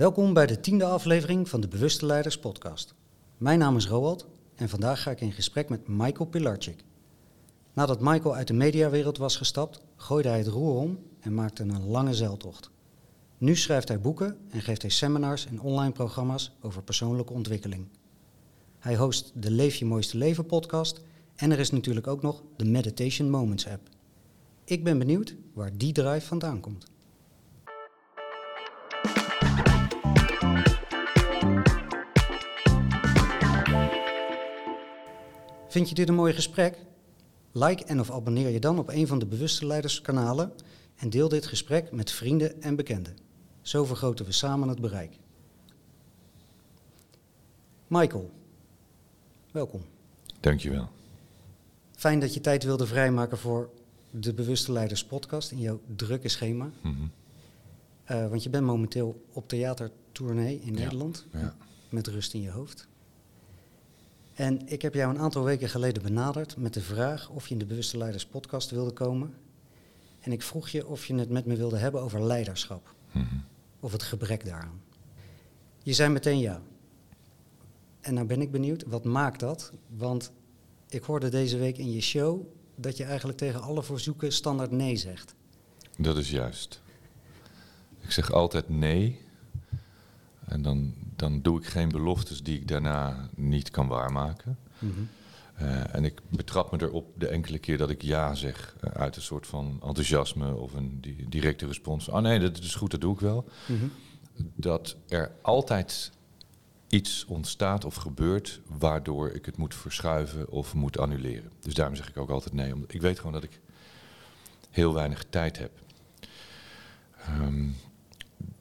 Welkom bij de tiende aflevering van de Bewuste Leiders podcast. Mijn naam is Roald en vandaag ga ik in gesprek met Michael Pilarczyk. Nadat Michael uit de mediawereld was gestapt, gooide hij het roer om en maakte een lange zeiltocht. Nu schrijft hij boeken en geeft hij seminars en online programma's over persoonlijke ontwikkeling. Hij host de Leef je mooiste leven podcast en er is natuurlijk ook nog de Meditation Moments app. Ik ben benieuwd waar die drive vandaan komt. Vind je dit een mooi gesprek? Like en of abonneer je dan op een van de Bewuste Leiderskanalen en deel dit gesprek met vrienden en bekenden. Zo vergroten we samen het bereik. Michael, welkom. Dankjewel. Fijn dat je tijd wilde vrijmaken voor de Bewuste Leiders podcast in jouw drukke schema. Mm want je bent momenteel op theatertournee in Ja, Nederland, ja. met rust in je hoofd. En ik heb jou een aantal weken geleden benaderd met de vraag of je in de Bewuste Leiders podcast wilde komen. En ik vroeg je of je het met me wilde hebben over leiderschap, Mhm. of het gebrek daaraan. Je zei meteen ja. En nou ben ik benieuwd, wat maakt dat? Want ik hoorde deze week in je show dat je eigenlijk tegen alle verzoeken standaard nee zegt. Dat is juist. Ik zeg altijd nee. En dan, dan doe ik geen beloftes die ik daarna niet kan waarmaken. Eh, en ik betrap me erop de enkele keer dat ik ja zeg. eh, uit een soort van enthousiasme of een di- directe respons. Oh nee, dat is goed, dat doe ik wel. Mhm. Dat er altijd iets ontstaat of gebeurt waardoor ik het moet verschuiven of moet annuleren. Dus daarom zeg ik ook altijd nee. Omdat ik weet gewoon dat ik heel weinig tijd heb. Ehm,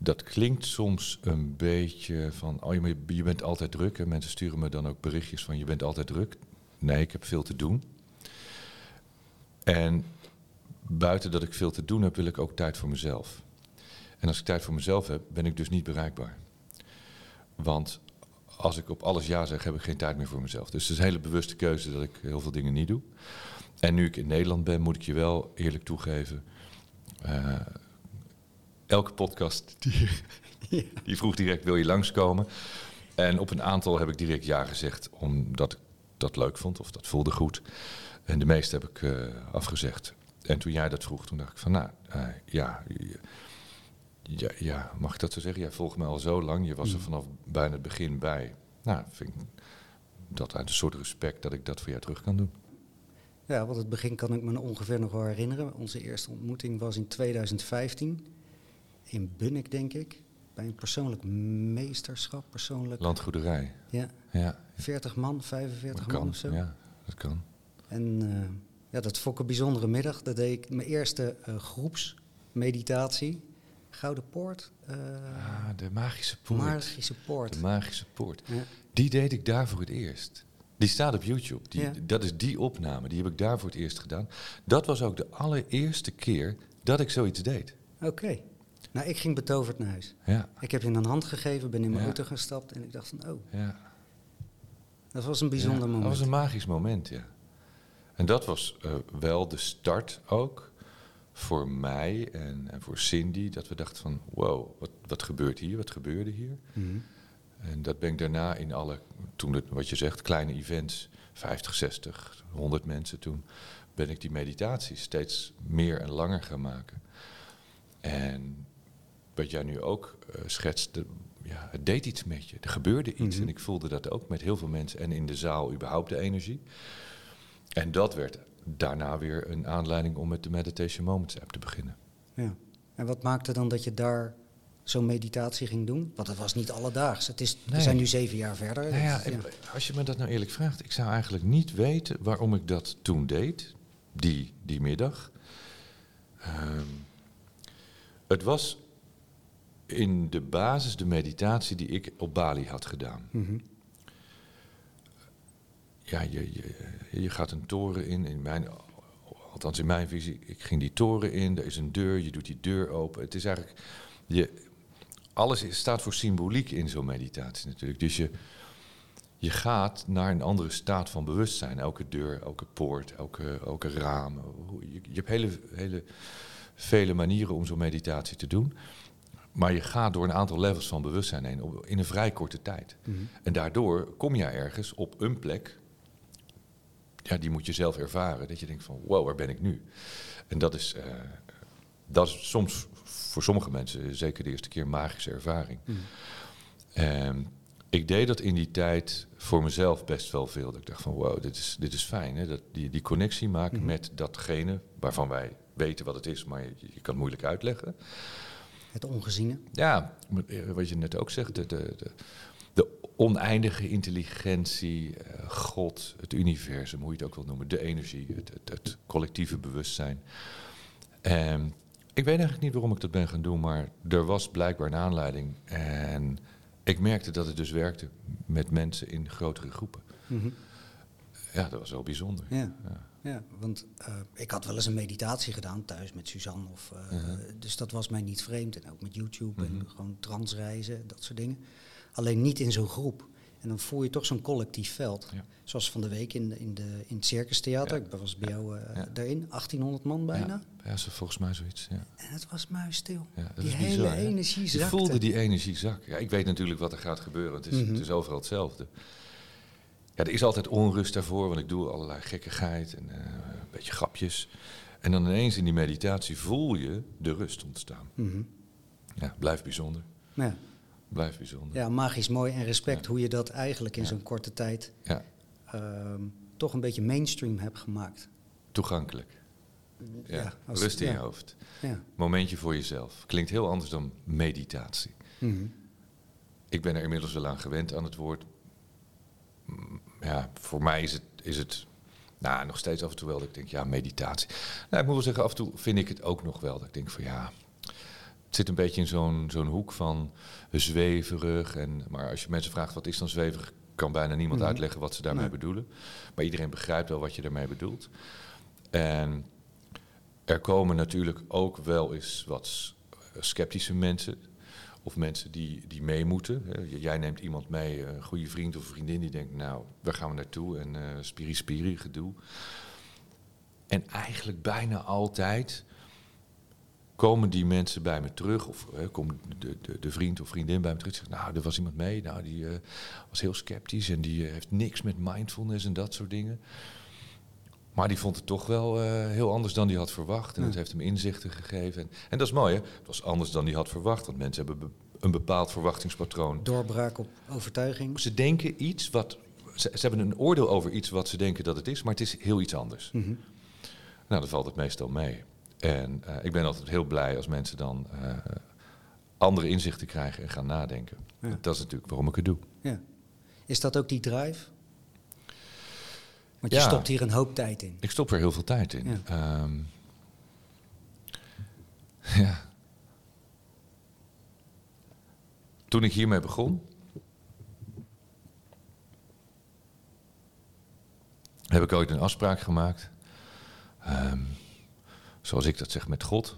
dat klinkt soms een beetje van, oh je, bent altijd druk. En mensen sturen me dan ook berichtjes van, je bent altijd druk. Nee, ik heb veel te doen. En buiten dat ik veel te doen heb, wil ik ook tijd voor mezelf. En als ik tijd voor mezelf heb, ben ik dus niet bereikbaar. Want als ik op alles ja zeg, heb ik geen tijd meer voor mezelf. Dus het is een hele bewuste keuze dat ik heel veel dingen niet doe. En nu ik in Nederland ben, moet ik je wel eerlijk toegeven. eh, elke podcast die, die vroeg direct, wil je langskomen? En op een aantal heb ik direct ja gezegd, omdat ik dat leuk vond of dat voelde goed. En de meeste heb ik eh, afgezegd. En toen jij dat vroeg, toen dacht ik van, nou, eh, ja, ja, ja, mag ik dat zo zeggen? Jij volgt me al zo lang. Je was er vanaf bijna het begin bij. Nou, vind ik dat uit een soort respect dat ik dat voor jou terug kan doen. Ja, want het begin kan ik me ongeveer nog wel herinneren. Onze eerste ontmoeting was in 2015 in Bunnik, denk ik. Bij een persoonlijk meesterschap, persoonlijk. Landgoederij. Ja, Ja, 40 man, 45 dat man kan. of zo. Ja, dat kan. En eh, ja, dat vond ik een bijzondere middag. Dat deed ik mijn eerste eh, groepsmeditatie. Gouden Poort. eh Ah, de magische poort. Magische Poort. De magische poort. Ja. Die deed ik daar voor het eerst. Die staat op YouTube. Die, Ja. Dat is die opname. Die heb ik daar voor het eerst gedaan. Dat was ook de allereerste keer dat ik zoiets deed. Oké. Nou, ik ging betoverd naar huis. Ja, Ik heb je een hand gegeven, ben in mijn Ja. auto gestapt en ik dacht van, oh, ja. dat was een bijzonder moment. Dat was een magisch moment, ja. En dat was eh, wel de start ook voor mij en, en voor Cindy. Dat we dachten van, wow, wat, wat gebeurt hier? Wat gebeurde hier? Mhm. En dat ben ik daarna in alle, toen het, wat je zegt, kleine events, 50, 60, 100 mensen toen, ben ik die meditaties steeds meer en langer gaan maken. En wat jij nu ook eh, schetst, de- ja, het deed iets met je. Er gebeurde iets Mhm. en ik voelde dat ook met heel veel mensen en in de zaal überhaupt de energie. En dat werd daarna weer een aanleiding om met de Meditation Moments app te beginnen. Ja. En wat maakte dan dat je daar zo'n meditatie ging doen? Want het was niet alledaags. Het is, We zijn nu zeven jaar verder. Nou ja, en als je me dat nou eerlijk vraagt, ik zou eigenlijk niet weten waarom ik dat toen deed, die, die middag. Ehm, het was in de basis de meditatie die ik op Bali had gedaan. Mhm. Ja, je, je, je gaat een toren in, in mijn, althans in mijn visie, ik ging die toren in, er is een deur, je doet die deur open. Het is eigenlijk, je, alles is- staat voor symboliek in zo'n meditatie natuurlijk. Dus je, je gaat naar een andere staat van bewustzijn. Elke deur, elke poort, elke, elke raam. Je, je hebt hele, hele vele manieren om zo'n meditatie te doen. Maar je gaat door een aantal levels van bewustzijn heen op- in een vrij korte tijd. Mhm. En daardoor kom je ergens op een plek. Ja, die moet je zelf ervaren. Dat je denkt van, wow, waar ben ik nu? En dat is, eh, dat is soms voor sommige mensen, zeker de eerste keer, een magische ervaring. Mhm. Ik deed dat in die tijd voor mezelf best wel veel. Dat ik dacht van, wow, dit is, dit is fijn. Hè? Dat, die, die connectie maken Mhm. met datgene waarvan wij weten wat het is, maar je, je kan het moeilijk uitleggen. Het ongeziene. Ja, eh, wat je net ook zegt, de, de, de, de oneindige intelligentie, eh, God, het universum, hoe je het ook wil noemen, de energie, het, het, het collectieve bewustzijn. En ik weet eigenlijk niet waarom ik dat ben gaan doen, maar er was blijkbaar een aanleiding. En ik merkte dat het dus werkte met mensen in grotere groepen. Mhm. Ja, dat was wel bijzonder. Ja. Ja. Ja, want eh, ik had wel eens een meditatie gedaan thuis met Suzanne. Of, eh, Mhm. Dus dat was mij niet vreemd. En ook met YouTube Mhm. en gewoon transreizen, dat soort dingen. Alleen niet in zo'n groep. En dan voel je toch zo'n collectief veld. Ja. Zoals van de week in, de, in, de, in het Circus Theater. Ja. Ik was bij jou Ja. daarin. 1800 man bijna. Ja, ja, zo volgens mij zoiets. Ja. En het was muisstil. Die is hele bizar, energie Je zakte. voelde die energie zakken. Ja, ik weet natuurlijk wat er gaat gebeuren. Het is, Mhm. het is overal hetzelfde. Ja, er is altijd onrust daarvoor, want ik doe allerlei gekkigheid en eh, een beetje grapjes. En dan ineens in die meditatie voel je de rust ontstaan. Mhm. Ja, blijft bijzonder. ja. Blijft bijzonder. ja, magisch mooi. En respect Ja. hoe je dat eigenlijk in Ja. zo'n korte tijd Ja, ehm, toch een beetje mainstream hebt gemaakt. toegankelijk. Ja, als- rust in ja. je hoofd. Ja. Momentje voor jezelf. Klinkt heel anders dan meditatie. Mhm. Ik ben er inmiddels wel aan gewend aan het woord. Ja, voor mij is het, is het nou, nog steeds af en toe wel dat ik denk, ja, meditatie. Nou, ik moet wel zeggen, af en toe vind ik het ook nog wel. Dat ik denk van ja, het zit een beetje in zo'n zo'n hoek van zweverig. En, maar als je mensen vraagt wat is dan zweverig, kan bijna niemand Mhm. uitleggen wat ze daarmee Nee. bedoelen. Maar iedereen begrijpt wel wat je daarmee bedoelt. En er komen natuurlijk ook wel eens wat sceptische mensen. Of mensen die, die mee moeten. Jij neemt iemand mee, een goede vriend of vriendin, die denkt, nou, waar gaan we naartoe? En eh spiri spiri gedoe. En eigenlijk bijna altijd komen die mensen bij me terug. Of hè, komt de, de, de vriend of vriendin bij me terug. en Zegt, nou, er was iemand mee. Nou, die eh, was heel sceptisch. En die eh, heeft niks met mindfulness en dat soort dingen. Maar die vond het toch wel eh, heel anders dan die had verwacht. En Ja. het heeft hem inzichten gegeven. En, en dat is mooi, hè? Het was anders dan die had verwacht. Want mensen hebben be- een bepaald verwachtingspatroon. Doorbraak op overtuiging. Ze denken iets wat... Ze, ze hebben een oordeel over iets wat ze denken dat het is. Maar het is heel iets anders. Mhm. Nou, dan valt het meestal mee. En eh, ik ben altijd heel blij als mensen dan eh, andere inzichten krijgen en gaan nadenken. Ja. Dat is natuurlijk waarom ik het doe. Ja. Is dat ook die drive? Want je Ja. stopt hier een hoop tijd in. Ik stop er heel veel tijd in. Ja. Ehm, ja. Toen ik hiermee begon, heb ik ooit een afspraak gemaakt, ehm, zoals ik dat zeg met God,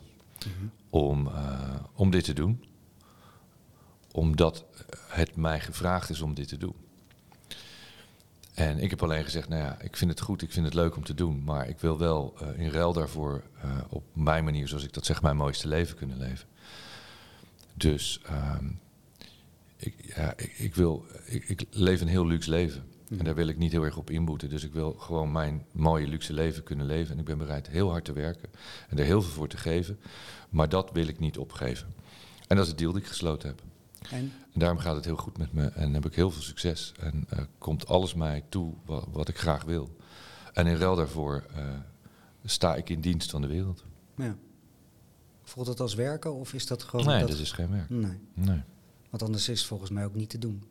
om, eh, om dit te doen. Omdat het mij gevraagd is om dit te doen. En ik heb alleen gezegd, nou ja, ik vind het goed, ik vind het leuk om te doen. Maar ik wil wel eh, in ruil daarvoor eh, op mijn manier, zoals ik dat zeg, mijn mooiste leven kunnen leven. Dus ehm, ik, ja, ik, ik wil, ik, ik leef een heel luxe leven. En daar wil ik niet heel erg op inboeten. Dus ik wil gewoon mijn mooie luxe leven kunnen leven. En ik ben bereid heel hard te werken en er heel veel voor te geven. Maar dat wil ik niet opgeven. En dat is het deal die ik gesloten heb. En En daarom gaat het heel goed met me en heb ik heel veel succes. En eh, komt alles mij toe wat, wat ik graag wil. En in ruil daarvoor eh, sta ik in dienst van de wereld. ja. voelt het als werken of is dat gewoon... nee, dat... dat is geen werk. Nee, Nee, want anders is het volgens mij ook niet te doen.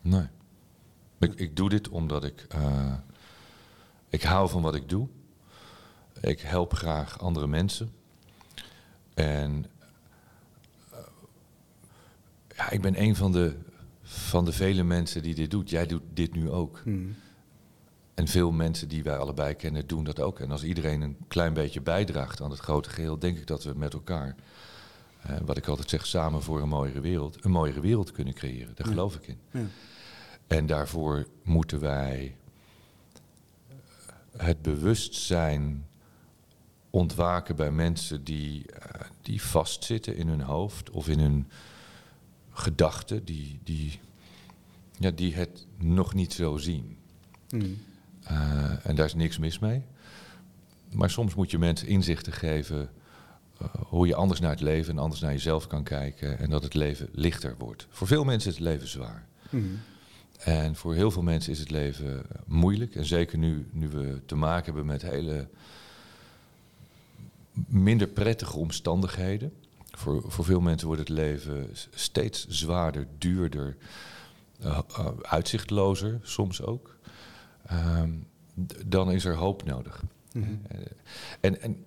nee. Ik, ik doe dit omdat ik... eh, ik hou van wat ik doe. Ik help graag andere mensen. En... ja, ik ben een van de, van de vele mensen die dit doet. Jij doet dit nu ook. Mhm. En veel mensen die wij allebei kennen doen dat ook. En als iedereen een klein beetje bijdraagt aan het grote geheel, denk ik dat we met elkaar, eh, wat ik altijd zeg, samen voor een mooiere wereld, een mooiere wereld kunnen creëren. Daar Ja. geloof ik in. Ja. En daarvoor moeten wij het bewustzijn ontwaken bij mensen die, eh, die vastzitten in hun hoofd of in hun gedachten, die, die, ja, die het nog niet zo zien. Mhm. Eh, en daar is niks mis mee. Maar soms moet je mensen inzichten geven eh, hoe je anders naar het leven en anders naar jezelf kan kijken. En dat het leven lichter wordt. Voor veel mensen is het leven zwaar. Mhm. En voor heel veel mensen is het leven moeilijk. En zeker nu, nu we te maken hebben met hele minder prettige omstandigheden. Voor, voor veel mensen wordt het leven steeds zwaarder, duurder, eh, eh, uitzichtlozer soms ook. Ehm, dan is er hoop nodig. Mhm. Eh, En, en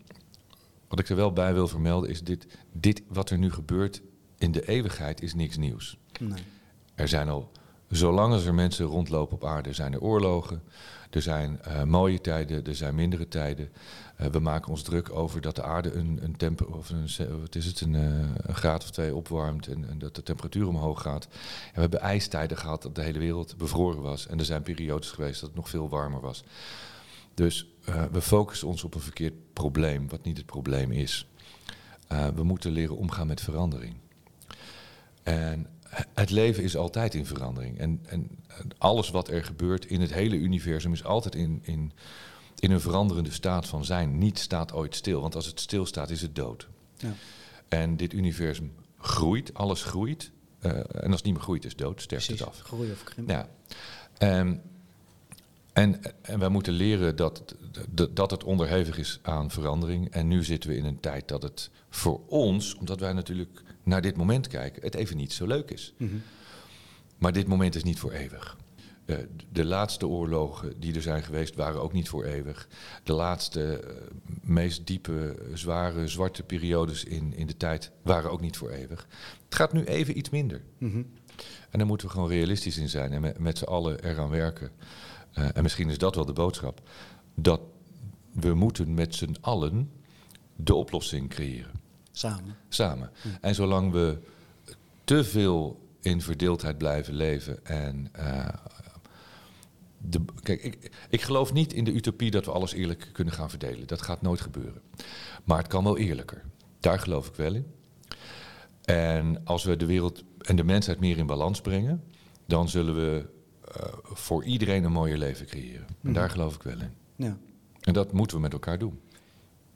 wat ik er wel bij wil vermelden is dit, dit wat er nu gebeurt in de eeuwigheid is niks nieuws. Nee. Er zijn al, zolang er mensen rondlopen op aarde, zijn er oorlogen. Er zijn eh, mooie tijden, er zijn mindere tijden. Eh, we maken ons druk over dat de aarde een, een, temper, of een, wat is het, een, eh, een graad of twee opwarmt en, en dat de temperatuur omhoog gaat. En we hebben ijstijden gehad dat de hele wereld bevroren was. En er zijn periodes geweest dat het nog veel warmer was. Dus we focussen ons op een verkeerd probleem, wat niet het probleem is. We moeten leren omgaan met verandering. En het leven is altijd in verandering. En, en alles wat er gebeurt in het hele universum is altijd in, in, in een veranderende staat van zijn. Niet staat ooit stil, want als het stilstaat is het dood. Ja. En dit universum groeit, alles groeit. Eh, en als het niet meer groeit is dood, sterft Precies. het af. Groei of krimp. Ja. Ehm, en, en wij moeten leren dat, dat, dat het onderhevig is aan verandering. En nu zitten we in een tijd dat het voor ons, omdat wij natuurlijk naar dit moment kijken, het even niet zo leuk is. Mhm. Maar dit moment is niet voor eeuwig. Eh, de laatste oorlogen die er zijn geweest waren ook niet voor eeuwig. De laatste, eh, meest diepe, zware, zwarte periodes in, in de tijd waren ook niet voor eeuwig. Het gaat nu even iets minder. Mhm. En daar moeten we gewoon realistisch in zijn en met, met z'n allen eraan werken. Eh, en misschien is dat wel de boodschap. Dat we moeten met z'n allen de oplossing creëren. Samen. Samen. En zolang we te veel in verdeeldheid blijven leven en. eh, de, kijk, ik, ik geloof niet in de utopie dat we alles eerlijk kunnen gaan verdelen. Dat gaat nooit gebeuren. Maar het kan wel eerlijker. Daar geloof ik wel in. En als we de wereld en de mensheid meer in balans brengen, dan zullen we eh, voor iedereen een mooier leven creëren. En Mhm. daar geloof ik wel in. Ja. En dat moeten we met elkaar doen.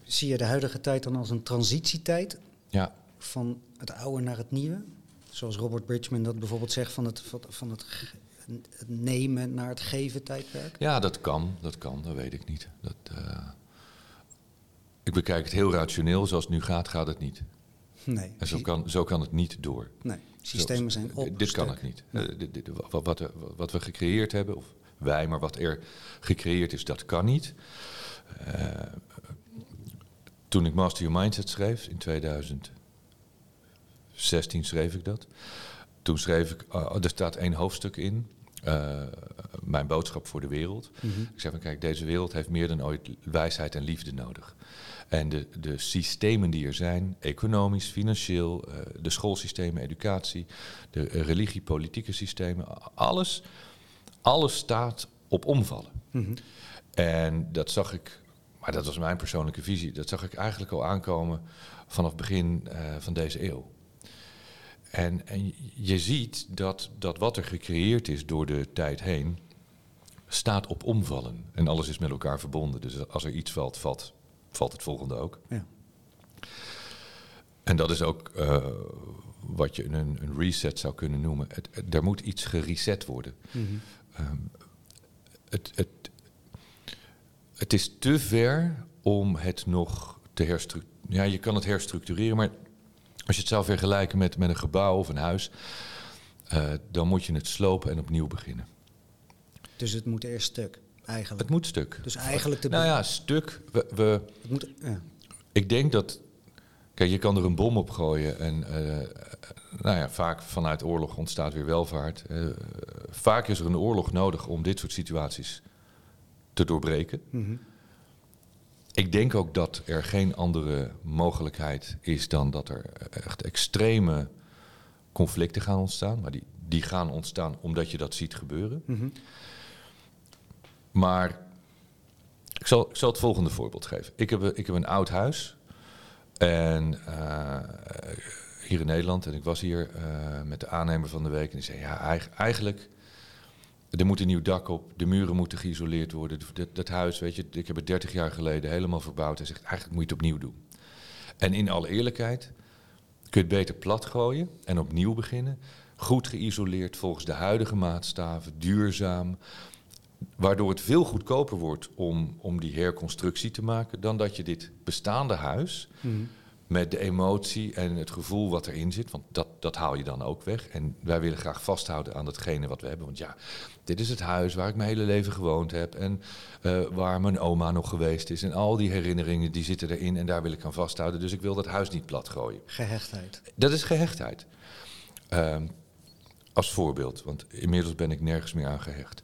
Zie je de huidige tijd dan als een transitietijd Ja, van het oude naar het nieuwe? Zoals Robert Bridgman dat bijvoorbeeld zegt van het, van, het, het nemen naar het geven tijdperk. Ja, dat kan. Dat kan, dat weet ik niet. Dat, eh, ik bekijk het heel rationeel. Zoals het nu gaat, gaat het niet. Nee. En zo kan, zo kan het niet door. nee. Systemen zijn op. Dit kan het niet. Eh, wat, wat, we- wat we gecreëerd hebben, of wij, maar wat er gecreëerd is, dat kan niet. Eh, toen ik Master Your Mindset schreef, in 2016 schreef ik dat. Toen schreef ik, eh, er staat één hoofdstuk in, eh, mijn boodschap voor de wereld. Mhm. Ik zeg van kijk, deze wereld heeft meer dan ooit wijsheid en liefde nodig. En de, de systemen die er zijn, economisch, financieel, eh, de schoolsystemen, educatie, de religie, politieke systemen, alles, alles staat op omvallen. Mhm. En dat zag ik, maar dat was mijn persoonlijke visie, dat zag ik eigenlijk al aankomen vanaf begin eh, van deze eeuw. En, en je ziet dat, dat wat er gecreëerd is door de tijd heen, staat op omvallen. En alles is met elkaar verbonden. Dus als er iets valt, valt, valt het volgende ook. Ja. En dat is ook eh, wat je een, een reset zou kunnen noemen. Het, het- er moet iets gereset worden. Mhm. Ehm, het, het, het is te ver om het nog te herstructureren. Ja, je kan het herstructureren, maar als je het zou vergelijken met, met een gebouw of een huis, eh, dan moet je het slopen en opnieuw beginnen. Dus het moet eerst stuk, eigenlijk. Het moet stuk. Dus eigenlijk de... Nou ja, stuk. We, we, het moet, ja. ik denk dat. Kijk, je kan er een bom op gooien. En eh, nou ja, vaak vanuit oorlog ontstaat weer welvaart. Eh, vaak is er een oorlog nodig om dit soort situaties te doorbreken. Mhm. Ik denk ook dat er geen andere mogelijkheid is dan dat er echt extreme conflicten gaan ontstaan. Maar die, die gaan ontstaan omdat je dat ziet gebeuren. Mhm. Maar ik zal, ik zal het volgende voorbeeld geven. Ik heb, ik heb een oud huis. En eh, hier in Nederland. En ik was hier eh, met de aannemer van de week. En die zei, ja, eigenlijk... Er moet een nieuw dak op, de muren moeten geïsoleerd worden. Dat, dat huis, weet je, ik heb het 30 jaar geleden helemaal verbouwd. Hij zegt, eigenlijk moet je het opnieuw doen. En in alle eerlijkheid, kun je het beter plat gooien en opnieuw beginnen. Goed geïsoleerd volgens de huidige maatstaven, duurzaam. Waardoor het veel goedkoper wordt om, om die herconstructie te maken dan dat je dit bestaande huis mm. Met de emotie en het gevoel wat erin zit, want dat, dat haal je dan ook weg. En wij willen graag vasthouden aan datgene wat we hebben. Want ja, dit is het huis waar ik mijn hele leven gewoond heb en uh, waar mijn oma nog geweest is. En al die herinneringen die zitten erin en daar wil ik aan vasthouden. Dus ik wil dat huis niet plat gooien. Gehechtheid. Dat is gehechtheid. Uh, als voorbeeld, want inmiddels ben ik nergens meer aan gehecht.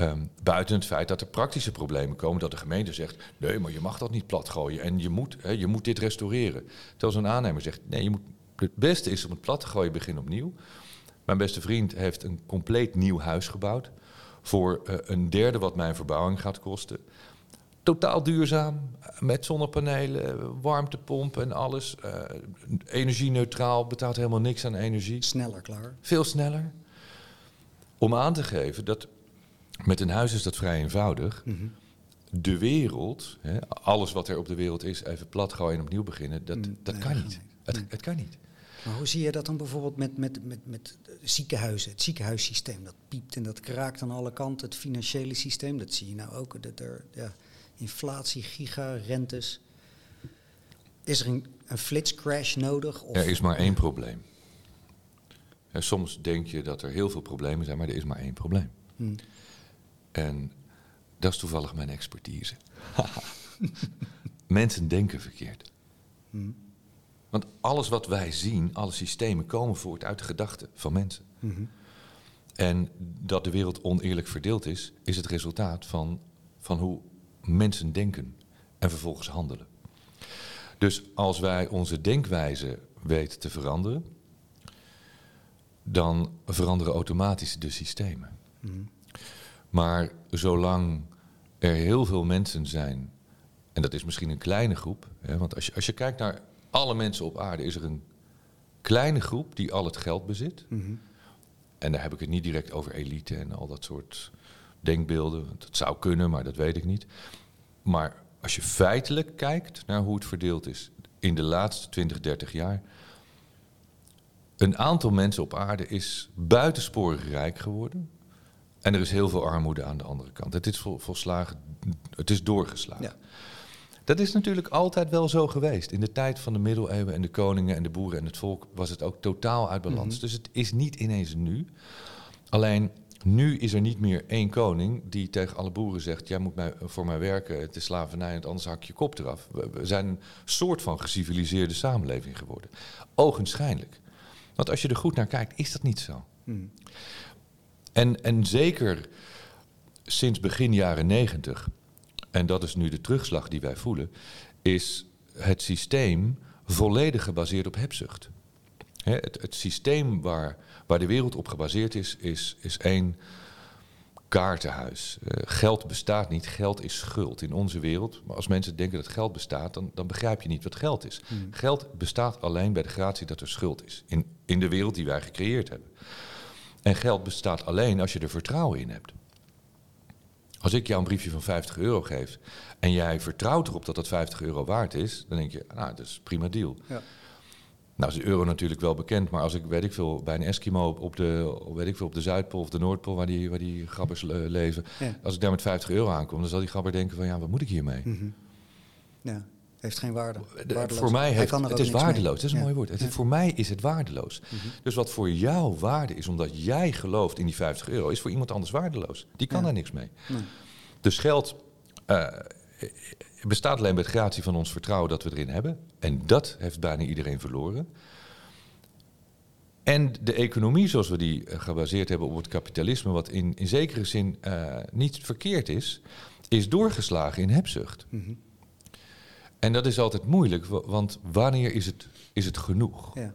Um, buiten het feit dat er praktische problemen komen, dat de gemeente zegt: nee, maar je mag dat niet plat gooien en je moet, hè, je moet dit restaureren. Terwijl zo'n aannemer zegt: nee, je moet, het beste is om het plat te gooien, begin opnieuw. Mijn beste vriend heeft een compleet nieuw huis gebouwd. Voor uh, een derde wat mijn verbouwing gaat kosten. Totaal duurzaam, met zonnepanelen, warmtepomp en alles. Uh, energie-neutraal, betaalt helemaal niks aan energie. Sneller klaar. Veel sneller. Om aan te geven dat met een huis is dat vrij eenvoudig. Mm -hmm. De wereld, hè, alles wat er op de wereld is, even plat gooien en opnieuw beginnen, dat, mm, dat nee, kan niet. Het, nee. het kan niet. Maar hoe zie je dat dan bijvoorbeeld met, met, met, met ziekenhuizen? Het ziekenhuissysteem, dat piept en dat kraakt aan alle kanten. Het financiële systeem, dat zie je nou ook. Dat er, ja, inflatie, giga, rentes. Is er een, een flitscrash nodig? Of er is maar één probleem. Soms denk je dat er heel veel problemen zijn, maar er is maar één probleem. Hmm. En dat is toevallig mijn expertise. Mensen denken verkeerd. Hmm. Want alles wat wij zien, alle systemen komen voort uit de gedachten van mensen. Mm-hmm. En dat de wereld oneerlijk verdeeld is, is het resultaat van, van hoe mensen denken en vervolgens handelen. Dus als wij onze denkwijze weten te veranderen, dan veranderen automatisch de systemen. Mm. Maar zolang er heel veel mensen zijn, en dat is misschien een kleine groep, hè, want als je, als je kijkt naar alle mensen op aarde, is er een kleine groep die al het geld bezit. Mm-hmm. En daar heb ik het niet direct over elite en al dat soort denkbeelden. Dat zou kunnen, maar dat weet ik niet. Maar als je feitelijk kijkt naar hoe het verdeeld is in de laatste 20, 30 jaar. Een aantal mensen op aarde is buitensporig rijk geworden. En er is heel veel armoede aan de andere kant. Het is vol, volslagen, het is doorgeslagen. Ja. Dat is natuurlijk altijd wel zo geweest. In de tijd van de middeleeuwen en de koningen en de boeren en het volk was het ook totaal uit balans. Mhm. Dus het is niet ineens nu. Alleen nu is er niet meer één koning die tegen alle boeren zegt: Jij moet mij, voor mij werken, het is slavernij, en anders hak je kop eraf. We, zijn een soort van geciviliseerde samenleving geworden. Ogenschijnlijk. Want als je er goed naar kijkt, is dat niet zo. Hmm. En, en zeker sinds begin jaren negentig, en dat is nu de terugslag die wij voelen, is het systeem volledig gebaseerd op hebzucht. het, het systeem waar Waar de wereld op gebaseerd is, is, is één kaartenhuis. Uh, geld bestaat niet, geld is schuld in onze wereld. Maar als mensen denken dat geld bestaat, dan, dan begrijp je niet wat geld is. Hmm. Geld bestaat alleen bij de gratie dat er schuld is. In, in de wereld die wij gecreëerd hebben. En geld bestaat alleen als je er vertrouwen in hebt. Als ik jou een briefje van 50 euro geef en jij vertrouwt erop dat dat 50 euro waard is, dan denk je, nou, dat is prima deal. Ja. Nou is de euro natuurlijk wel bekend, maar als ik, weet ik veel, bij een Eskimo op de, weet ik veel, op de Zuidpool of de Noordpool, waar die, waar die grabbers leven, als ik daar met 50 euro aankom, dan zal die grabber denken van, ja, wat moet ik hiermee? Mm Ja, heeft geen waarde. voor mij heeft, het is waardeloos, dat is een mooi woord. Het, Voor mij is het waardeloos. Mhm. Dus wat voor jou waarde is, omdat jij gelooft in die 50 euro, is voor iemand anders waardeloos. Die kan daar niks mee. Nee. Dus geld... Uh, bestaat alleen bij de gratie van ons vertrouwen dat we erin hebben. En dat heeft bijna iedereen verloren. En de economie zoals we die eh, gebaseerd hebben op het kapitalisme, wat in, in zekere zin uh, niet verkeerd is, is doorgeslagen in hebzucht. Mm En dat is altijd moeilijk, want wanneer is het, is het genoeg? Ja.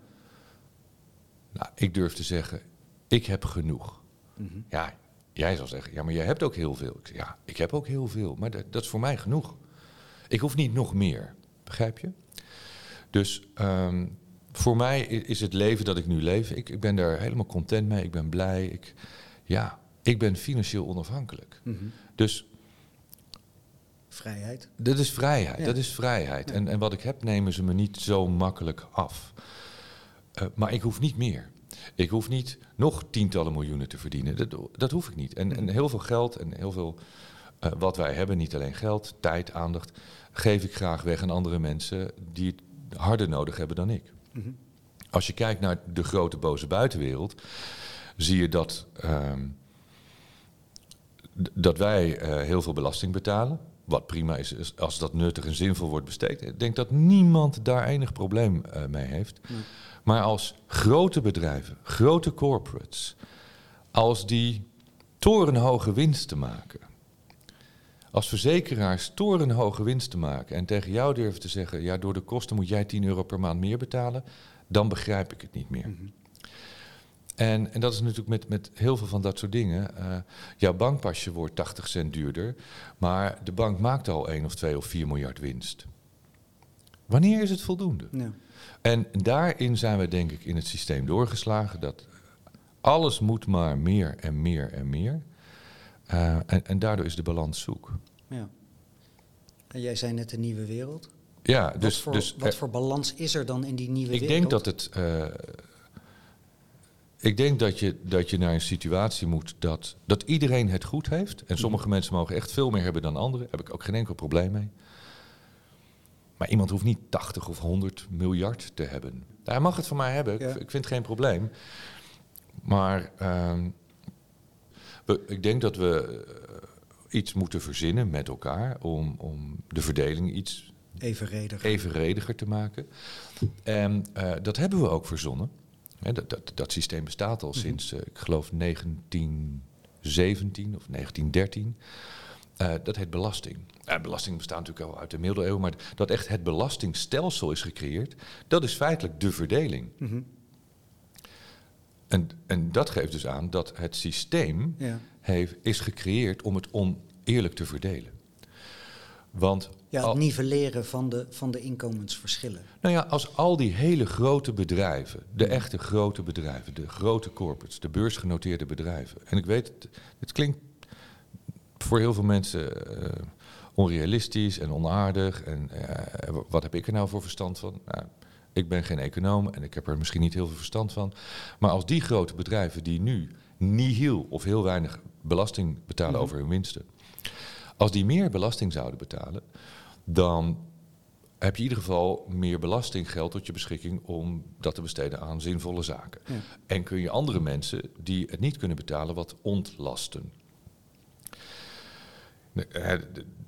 Nou, ik durf te zeggen, ik heb genoeg. Mm Ja, jij zal zeggen, ja, maar jij hebt ook heel veel. Ik zeg, ja, ik heb ook heel veel, maar dat, dat is voor mij genoeg. Ik hoef niet nog meer, begrijp je? Dus ehm, voor mij is het leven dat ik nu leef, ik, ik ben daar helemaal content mee, ik ben blij. Ik, ja, ik ben financieel onafhankelijk. Mhm. Dus Vrijheid. dat is vrijheid. Ja. Dat is vrijheid. Ja. En, en wat ik heb, nemen ze me niet zo makkelijk af. Eh, maar ik hoef niet meer. Ik hoef niet nog tientallen miljoenen te verdienen. Dat, dat hoef ik niet. En, en heel veel geld en heel veel eh, wat wij hebben, niet alleen geld, tijd, aandacht, geef ik graag weg aan andere mensen die het harder nodig hebben dan ik. Mhm. Als je kijkt naar de grote boze buitenwereld, zie je dat, ehm, dat wij eh, heel veel belasting betalen. Wat prima is, is als dat nuttig en zinvol wordt besteed. Ik denk dat niemand daar enig probleem eh, mee heeft. Nee. Maar als grote bedrijven, grote corporates, als die torenhoge winsten maken. Als verzekeraars torenhoge winsten maken en tegen jou durven te zeggen: ja, door de kosten moet jij 10 euro per maand meer betalen, dan begrijp ik het niet meer. Mhm. En, en dat is natuurlijk met, met heel veel van dat soort dingen. Eh, jouw bankpasje wordt 80 cent duurder, maar de bank maakt al 1 of 2 of 4 miljard winst. Wanneer is het voldoende? Ja. En daarin zijn we denk ik in het systeem doorgeslagen dat alles moet maar meer en meer en meer. Eh, en, en daardoor is de balans zoek. ja. En jij zei net de nieuwe wereld. Ja, Wat, dus, voor, dus wat voor balans is er dan in die nieuwe ik wereld? denk dat het. eh, ik denk dat je, dat je naar een situatie moet dat, dat iedereen het goed heeft. En sommige mensen mogen echt veel meer hebben dan anderen. Daar heb ik ook geen enkel probleem mee. Maar iemand hoeft niet 80 of 100 miljard te hebben. Hij mag het van mij hebben. Ik- Ja. Ik, vind het geen probleem. Maar ehm, we, ik denk dat we eh, iets moeten verzinnen met elkaar om, om de verdeling iets Evenredig. evenrediger te maken. En eh, dat hebben we ook verzonnen. Dat, dat, dat systeem bestaat al Mhm. sinds, eh, ik geloof, 1917 of 1913. Eh, dat heet belasting. Eh, belasting bestaat natuurlijk al uit de middeleeuwen, maar dat echt het belastingstelsel is gecreëerd, dat is feitelijk de verdeling. Mhm. En, en dat geeft dus aan dat het systeem Ja. heeft, is gecreëerd om het oneerlijk te verdelen. Want Ja, al- het nivelleren van de, van de inkomensverschillen. Nou ja, als al die hele grote bedrijven, de echte grote bedrijven, de grote corporates, de beursgenoteerde bedrijven. En ik weet, het, het klinkt voor heel veel mensen eh, onrealistisch en onaardig. En eh, wat heb ik er nou voor verstand van? Nou, ik ben geen econoom en ik heb er misschien niet heel veel verstand van. Maar als die grote bedrijven die nu nihil of heel weinig belasting betalen Mhm. over hun winsten. Als die meer belasting zouden betalen, dan heb je in ieder geval meer belastinggeld tot je beschikking om dat te besteden aan zinvolle zaken. Ja. En kun je andere mensen die het niet kunnen betalen wat ontlasten.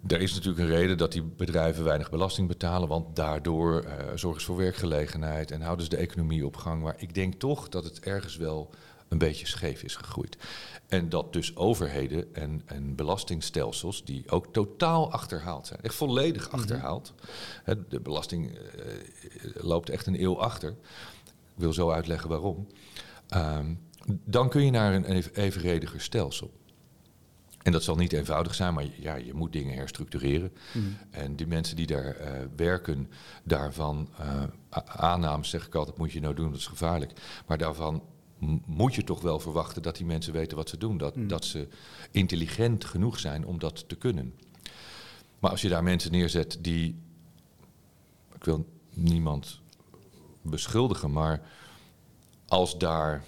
Er is natuurlijk een reden dat die bedrijven weinig belasting betalen, want daardoor eh, zorgen ze voor werkgelegenheid en houden ze de economie op gang. Maar ik denk toch dat het ergens wel een beetje scheef is gegroeid. En dat dus overheden en, en belastingstelsels, die ook totaal achterhaald zijn, echt volledig achterhaald. Hè, De belasting eh, loopt echt een eeuw achter. Ik wil zo uitleggen waarom. Ehm, dan kun je naar een even- evenrediger stelsel. En dat zal niet eenvoudig zijn, maar ja, je moet dingen herstructureren. Mhm. En die mensen die daar eh, werken, daarvan a- aannames, zeg ik altijd, moet je nou doen, dat is gevaarlijk. Maar daarvan moet je toch wel verwachten dat die mensen weten wat ze doen. Dat, Mm. dat ze intelligent genoeg zijn om dat te kunnen. Maar als je daar mensen neerzet die. Ik wil niemand beschuldigen, maar als daar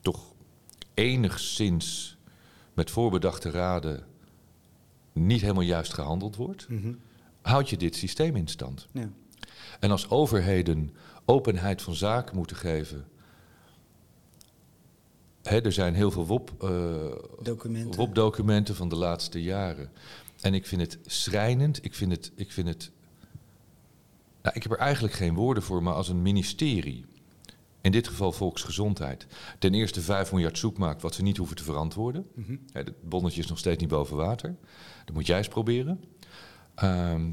toch enigszins met voorbedachte raden niet helemaal juist gehandeld wordt, Mhm. houd je dit systeem in stand. Ja. En als overheden openheid van zaken moeten geven. Er zijn heel veel eh, Documenten. WOP-documenten van de laatste jaren. En ik vind het schrijnend. Ik vind het. Ik, vind het nou, ik heb er eigenlijk geen woorden voor, maar als een ministerie. In dit geval volksgezondheid. Ten eerste 5 miljard zoek maakt wat ze niet hoeven te verantwoorden. Mhm. Het bonnetje is nog steeds niet boven water. Dat moet jij eens proberen. Ehm,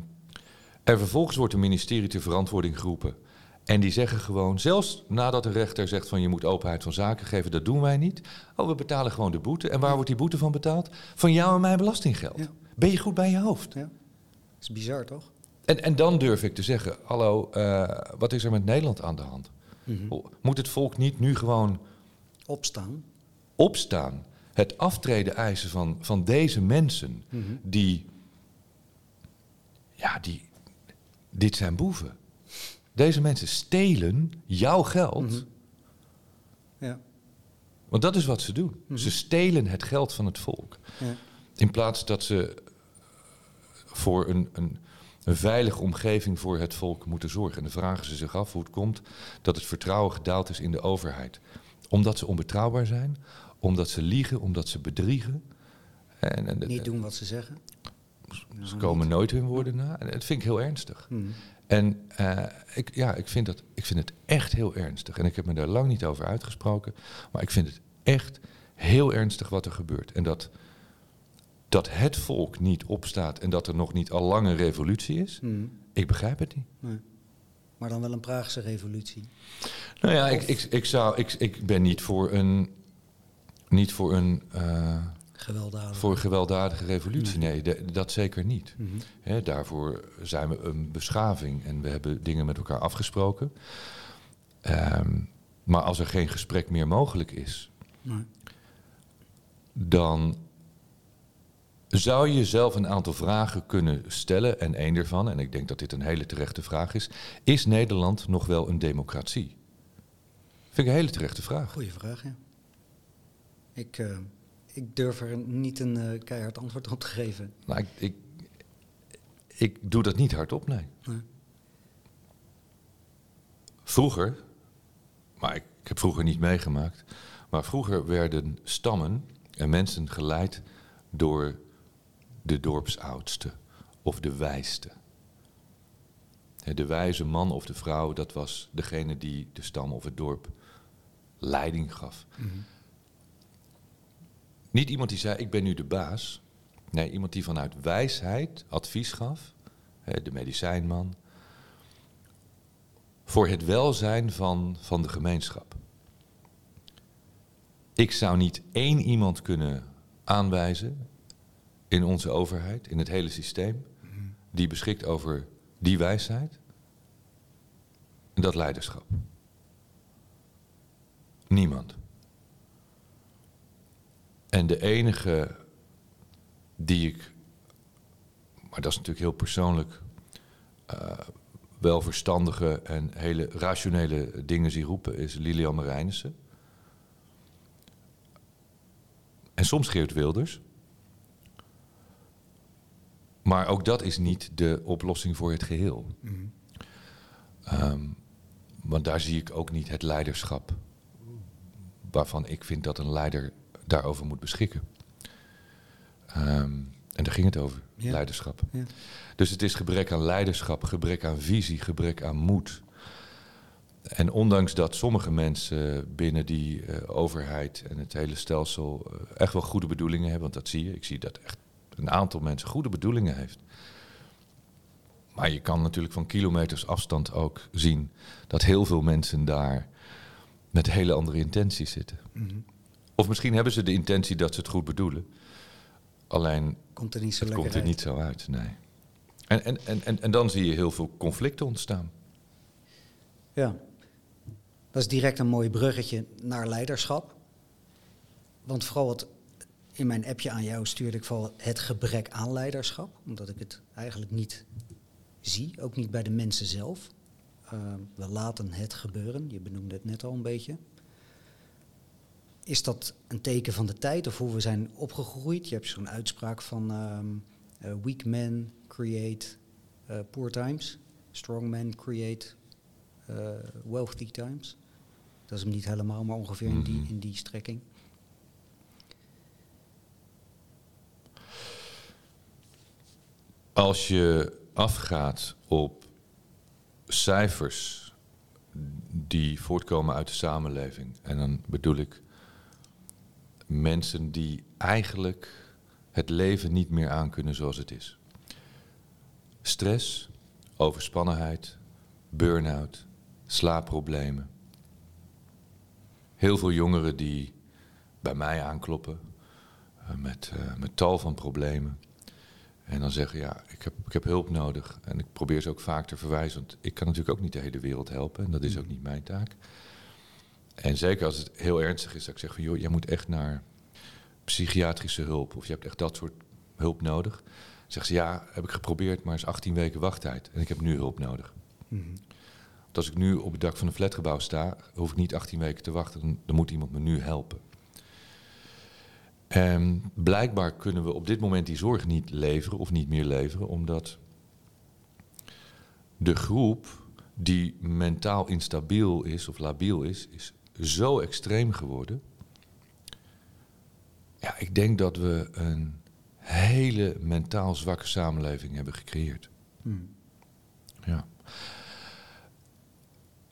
en vervolgens wordt een ministerie ter verantwoording geroepen. En die zeggen gewoon, zelfs nadat de rechter zegt van je moet openheid van zaken geven, dat doen wij niet. Oh, we betalen gewoon de boete. En waar wordt die boete van betaald? Van jou en mijn belastinggeld. Ja. Ben je goed bij je hoofd? Ja. Dat is bizar, toch? En, en dan durf ik te zeggen, hallo, eh, wat is er met Nederland aan de hand? Mhm. Moet het volk niet nu gewoon Opstaan. opstaan, het aftreden eisen van, van deze mensen Mhm. die, ja, die, dit zijn boeven. Deze mensen stelen jouw geld, Mhm. Ja. want dat is wat ze doen. Mhm. Ze stelen het geld van het volk. ja. In plaats dat ze voor een, een, een veilige omgeving voor het volk moeten zorgen. En dan vragen ze zich af hoe het komt dat het vertrouwen gedaald is in de overheid. Omdat ze onbetrouwbaar zijn, omdat ze liegen, omdat ze bedriegen. En, en, Niet doen wat ze zeggen. Ze komen nooit hun woorden na. En dat vind ik heel ernstig. Mhm. En eh, ik, ja, ik, vind dat, ik vind het echt heel ernstig. En ik heb me daar lang niet over uitgesproken. Maar ik vind het echt heel ernstig wat er gebeurt. En dat, dat het volk niet opstaat en dat er nog niet al lang een revolutie is. Mhm. Ik begrijp het niet. Nee. Maar dan wel een Praagse revolutie. Nou ja, ik, ik, ik, zou, ik, ik ben niet voor een, niet voor een, eh, Gewelddadig. voor een gewelddadige revolutie. Nee, de- dat zeker niet. Mhm. Hè, daarvoor zijn we een beschaving en we hebben dingen met elkaar afgesproken. Ehm, maar als er geen gesprek meer mogelijk is, Nee. dan zou je jezelf een aantal vragen kunnen stellen. En één daarvan, en ik denk dat dit een hele terechte vraag is: is Nederland nog wel een democratie? Vind ik een hele terechte vraag. Goeie vraag, ja. Ik, eh, ik durf er niet een eh, keihard antwoord op te geven. Nou, ik, ik, ik doe dat niet hardop, nee. Nee. Vroeger, maar ik, ik heb vroeger niet meegemaakt, maar vroeger werden stammen en mensen geleid door de dorpsoudste of de wijste. De wijze man of de vrouw, dat was degene die de stam of het dorp leiding gaf. Mhm. Niet iemand die zei, ik ben nu de baas. Nee, iemand die vanuit wijsheid advies gaf, de medicijnman, voor het welzijn van, van de gemeenschap. Ik zou niet één iemand kunnen aanwijzen in onze overheid, in het hele systeem, die beschikt over die wijsheid en dat leiderschap. Niemand. En de enige die ik, maar dat is natuurlijk heel persoonlijk, eh, wel verstandige en hele rationele dingen zie roepen, is Lilian Marijnissen. En soms Geert Wilders. Maar ook dat is niet de oplossing voor het geheel. Mhm. Ehm, want daar zie ik ook niet het leiderschap waarvan ik vind dat een leider daarover moet beschikken. Ehm, en daar ging het over, Ja. leiderschap. Ja. Dus het is gebrek aan leiderschap, gebrek aan visie, gebrek aan moed. En ondanks dat sommige mensen binnen die eh, overheid en het hele stelsel eh, echt wel goede bedoelingen hebben, want dat zie je, ik zie dat echt een aantal mensen goede bedoelingen heeft. Maar je kan natuurlijk van kilometers afstand ook zien dat heel veel mensen daar met hele andere intenties zitten. Mhm. Of misschien hebben ze de intentie dat ze het goed bedoelen. Alleen Komt er niet zo het komt er uit. niet zo uit, nee. En, en, en, en, en dan zie je heel veel conflicten ontstaan. Ja. Dat is direct een mooi bruggetje naar leiderschap. Want vooral wat in mijn appje aan jou stuurde ik vooral het gebrek aan leiderschap. Omdat ik het eigenlijk niet zie, ook niet bij de mensen zelf. Uh, we laten het gebeuren, je benoemde het net al een beetje. Is dat een teken van de tijd of hoe we zijn opgegroeid? Je hebt zo'n uitspraak van ehm, eh, weak men create eh, poor times, strong men create eh, wealthy times. Dat is hem niet helemaal, maar ongeveer in, die, Mhm. in die strekking. Als je afgaat op cijfers die voortkomen uit de samenleving, en dan bedoel ik mensen die eigenlijk het leven niet meer aankunnen zoals het is. Stress, overspannenheid, burn-out, slaapproblemen. Heel veel jongeren die bij mij aankloppen eh, met, uh, met tal van problemen. En dan zeggen, ja, ik heb, ik heb hulp nodig. En ik probeer ze ook vaak te verwijzen, want ik kan natuurlijk ook niet de hele wereld helpen. En dat is ook niet mijn taak. En zeker als het heel ernstig is, dat ik zeg van, joh, jij moet echt naar psychiatrische hulp. Of je hebt echt dat soort hulp nodig. Zegt ze, ja, heb ik geprobeerd, maar is 18 weken wachttijd. En ik heb nu hulp nodig. Mm als ik nu op het dak van een flatgebouw sta, hoef ik niet 18 weken te wachten. Dan, dan moet iemand me nu helpen. En blijkbaar kunnen we op dit moment die zorg niet leveren of niet meer leveren, omdat de groep die mentaal instabiel is of labiel is, is zo extreem geworden. Ja, ik denk dat we een hele mentaal zwakke samenleving hebben gecreëerd. Hmm. Ja.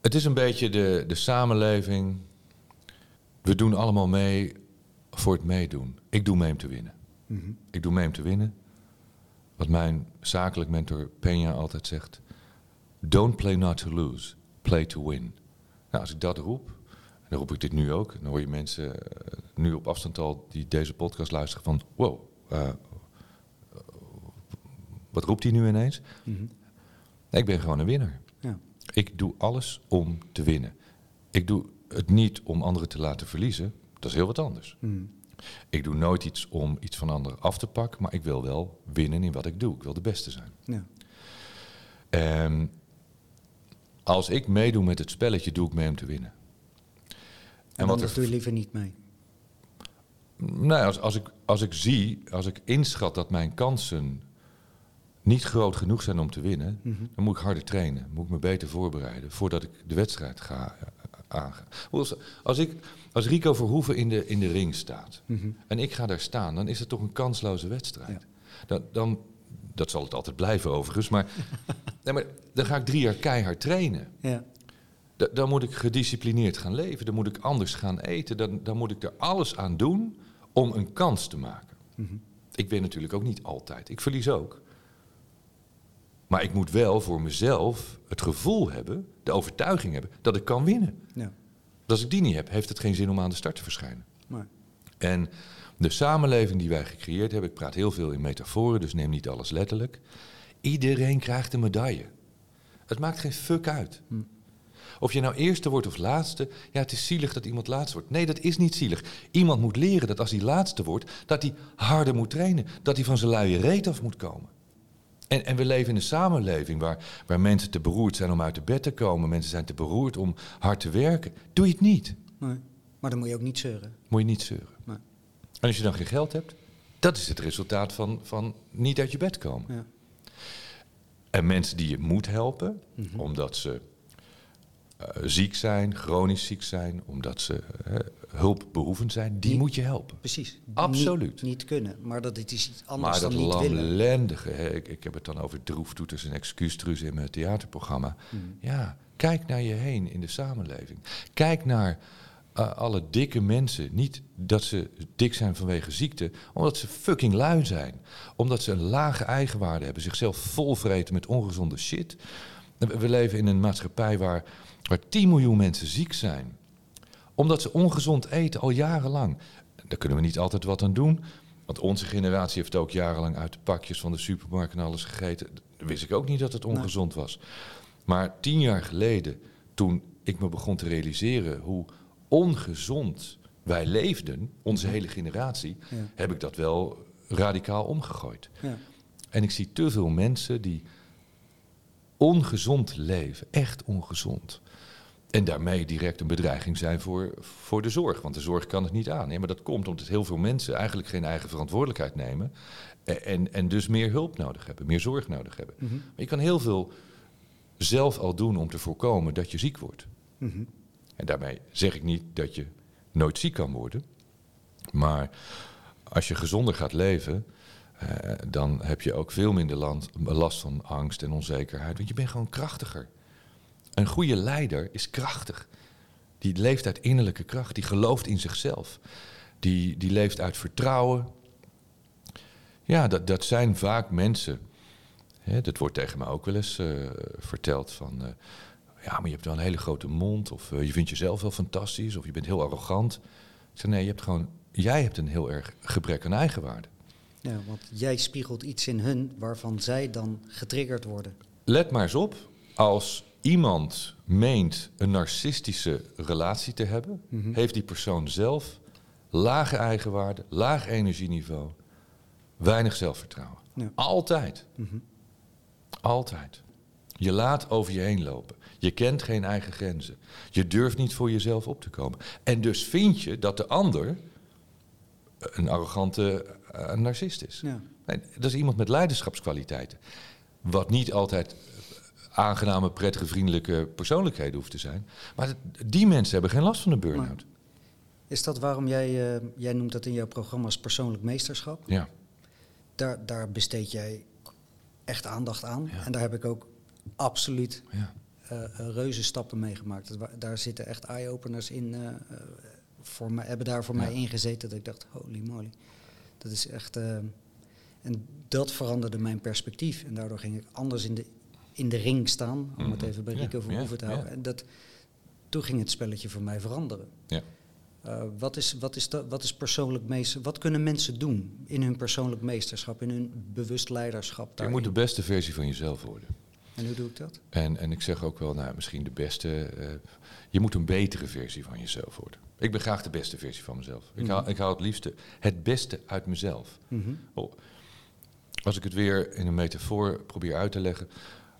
Het is een beetje de, de samenleving. We doen allemaal mee voor het meedoen. Ik doe mee om te winnen. Mhm. Ik doe mee om te winnen. Wat mijn zakelijk mentor Peña altijd zegt. Don't play not to lose, play to win. Nou, als ik dat roep, en dan roep ik dit nu ook. Dan hoor je mensen eh, nu op afstand al die deze podcast luisteren van... Wow, uh, wat roept hij nu ineens? Mhm. ik ben gewoon een winnaar. Ja. Ik doe alles om te winnen. Ik doe het niet om anderen te laten verliezen. Dat is heel wat anders. Mhm. Ik doe nooit iets om iets van anderen af te pakken, maar ik wil wel winnen in wat ik doe. Ik wil de beste zijn. Ja. En als ik meedoe met het spelletje, doe ik mee om te winnen. En, wat doe je liever niet mee? Nou, als, als, ik, als ik zie, als ik inschat dat mijn kansen niet groot genoeg zijn om te winnen, mhm. dan moet ik harder trainen. Moet ik me beter voorbereiden voordat ik de wedstrijd ga uh, aangaan. Als, ik, als Rico Verhoeven in de, in de ring staat mhm. en ik ga daar staan, dan is het toch een kansloze wedstrijd. Dan, dan, dat zal het altijd blijven overigens, maar, nee, maar dan ga ik drie jaar keihard trainen. Ja. Dan moet ik gedisciplineerd gaan leven, dan moet ik anders gaan eten, dan, dan moet ik er alles aan doen om een kans te maken. Mhm. Ik win natuurlijk ook niet altijd, ik verlies ook. Maar ik moet wel voor mezelf het gevoel hebben, de overtuiging hebben, dat ik kan winnen. Ja. Als ik die niet heb, heeft het geen zin om aan de start te verschijnen. En de samenleving die wij gecreëerd hebben, ik praat heel veel in metaforen, dus neem niet alles letterlijk. Iedereen krijgt een medaille. Het maakt geen fuck uit. Hm. Of je nou eerste wordt of laatste, ja, het is zielig dat iemand laatste wordt. Nee, dat is niet zielig. Iemand moet leren dat als hij laatste wordt, dat hij harder moet trainen. Dat hij van zijn luie reet af moet komen. En, en we leven in een samenleving waar, waar mensen te beroerd zijn om uit de bed te komen. Mensen zijn te beroerd om hard te werken. Doe je het niet. Nee. Maar dan moet je ook niet zeuren. Moet je niet zeuren. Nee. En als je dan geen geld hebt, dat is het resultaat van, van niet uit je bed komen. Ja. En mensen die je moet helpen, mhm. omdat ze ziek zijn, chronisch ziek zijn, omdat ze uh, hulpbehoevend zijn, die moet je helpen. Precies. Absoluut. Niet, niet, kunnen, maar dat het is iets anders maar dan niet willen. Maar dat lamlendige, ik, ik heb het dan over droeftoeters en excuustruus in mijn theaterprogramma. Mhm. Ja, kijk naar je heen in de samenleving. Kijk naar uh, alle dikke mensen. Niet dat ze dik zijn vanwege ziekte, omdat ze fucking lui zijn. Omdat ze een lage eigenwaarde hebben, zichzelf volvreten met ongezonde shit. We leven in een maatschappij waar waar 10 miljoen mensen ziek zijn. Omdat ze ongezond eten al jarenlang. Daar kunnen we niet altijd wat aan doen. Want onze generatie heeft ook jarenlang uit de pakjes van de supermarkt en alles gegeten. Dan wist ik ook niet dat het ongezond was. Maar tien jaar geleden, toen ik me begon te realiseren hoe ongezond wij leefden, onze hele generatie, heb ik dat wel radicaal omgegooid. Ja. En ik zie te veel mensen die ongezond leven, echt ongezond. En daarmee direct een bedreiging zijn voor, voor de zorg. Want de zorg kan het niet aan. Maar dat komt omdat heel veel mensen eigenlijk geen eigen verantwoordelijkheid nemen. En, en dus meer hulp nodig hebben, meer zorg nodig hebben. Mhm. Maar je kan heel veel zelf al doen om te voorkomen dat je ziek wordt. Mhm. En daarmee zeg ik niet dat je nooit ziek kan worden. Maar als je gezonder gaat leven, eh, dan heb je ook veel minder land, last van angst en onzekerheid. Want je bent gewoon krachtiger. Een goede leider is krachtig. Die leeft uit innerlijke kracht, die gelooft in zichzelf. Die, die leeft uit vertrouwen. Ja, dat, dat zijn vaak mensen. Hè, dat wordt tegen mij ook wel eens uh, verteld van. Uh, ja, maar je hebt wel een hele grote mond. Of eh, je vindt jezelf wel fantastisch. Of je bent heel arrogant. Ik zeg, nee, je hebt gewoon, jij hebt een heel erg gebrek aan eigenwaarde. Ja, want jij spiegelt iets in hun waarvan zij dan getriggerd worden. Let maar eens op, als iemand meent een narcistische relatie te hebben, Mhm. heeft die persoon zelf lage eigenwaarde, laag energieniveau, weinig zelfvertrouwen. Ja. Altijd. Mhm. Altijd. Je laat over je heen lopen. Je kent geen eigen grenzen. Je durft niet voor jezelf op te komen. En dus vind je dat de ander een arrogante eh, narcist is. Ja. Nee, dat is iemand met leiderschapskwaliteiten. Wat niet altijd aangename, prettige, vriendelijke persoonlijkheden hoeft te zijn. Maar die mensen hebben geen last van een burn-out. Is dat waarom jij, eh, jij noemt dat in jouw programma's persoonlijk meesterschap? Ja. Daar, daar besteed jij echt aandacht aan. Ja. En daar heb ik ook absoluut ja. eh, reuze stappen mee gemaakt. Dat wa- daar zitten echt eye-openers in. voor mij, hebben daar voor Ja. mij ingezeten dat ik dacht, holy moly. Dat is echt... en dat veranderde mijn perspectief. En daardoor ging ik anders in de, in de ring staan. Om het Mhm. even bij Rico Verhoeven te houden. En dat, toen ging het spelletje voor mij veranderen. Ja. Eh, wat, is, wat, is dat, wat is persoonlijk meester? Wat kunnen mensen doen in hun persoonlijk meesterschap, in hun bewust leiderschap? Je moet de beste versie van jezelf worden. En hoe doe ik dat? En, en ik zeg ook wel, nou, misschien de beste. eh, je moet een betere versie van jezelf worden. Ik ben graag de beste versie van mezelf. Ik, Mhm. haal, ik haal het liefste het beste uit mezelf. Mhm. Oh, Als ik het weer in een metafoor probeer uit te leggen.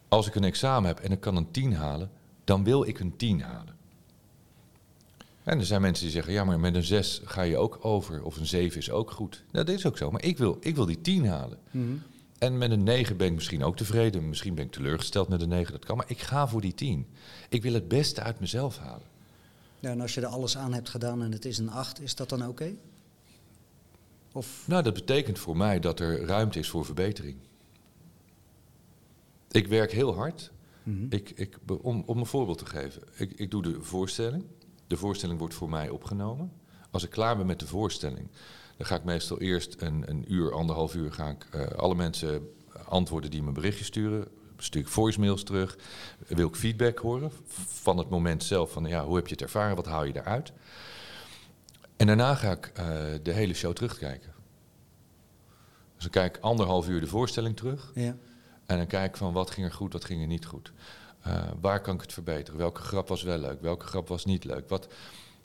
Als ik een examen heb en ik kan een 10 halen, dan wil ik een 10 halen. En er zijn mensen die zeggen, ja, maar met een 6 ga je ook over. Of een 7 is ook goed. Nou, dat is ook zo. Maar ik wil, ik wil die 10 halen. Mhm. En met een 9 ben ik misschien ook tevreden. Misschien ben ik teleurgesteld met een 9, dat kan. Maar ik ga voor die 10. Ik wil het beste uit mezelf halen. Ja, en als je er alles aan hebt gedaan en het is een 8, is dat dan oké? Of Nou, dat betekent voor mij dat er ruimte is voor verbetering. Ik werk heel hard. Mhm. Ik, ik, om, om een voorbeeld te geven. Ik, ik doe de voorstelling. De voorstelling wordt voor mij opgenomen. Als ik klaar ben met de voorstelling, dan ga ik meestal eerst een, een uur, anderhalf uur, ga ik eh, alle mensen antwoorden die me een berichtje sturen. Stuur ik voicemails terug. Wil ik feedback horen van het moment zelf. Van ja, hoe heb je het ervaren? Wat haal je daaruit? En daarna ga ik eh, de hele show terugkijken. Dus dan kijk ik anderhalf uur de voorstelling terug. ja. En dan kijk van wat ging er goed, wat ging er niet goed. Eh, waar kan ik het verbeteren? Welke grap was wel leuk? Welke grap was niet leuk? Wat,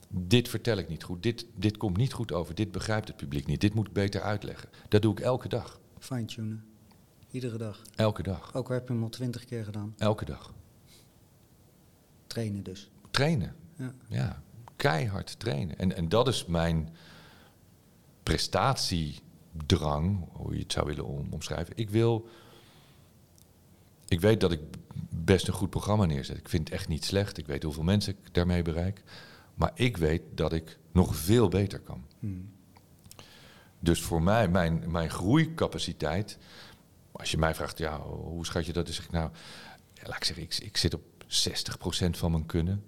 dit vertel ik niet goed. Dit, dit komt niet goed over. Dit begrijpt het publiek niet. Dit moet ik beter uitleggen. Dat doe ik elke dag. fine-tunen. Iedere dag. Elke dag. Ook al heb je hem al twintig keer gedaan. Elke dag. Trainen dus. Trainen. Ja. Ja, keihard trainen. En, en dat is mijn prestatiedrang, hoe je het zou willen om- omschrijven. Ik wil. Ik weet dat ik best een goed programma neerzet. Ik vind het echt niet slecht. Ik weet hoeveel mensen ik daarmee bereik. Maar ik weet dat ik nog veel beter kan. Mhm. Dus voor mij, mijn, mijn groeicapaciteit. Als je mij vraagt, ja, hoe schat je dat? Dan zeg ik nou, laat ik zeggen, ik, ik zit op 60% van mijn kunnen.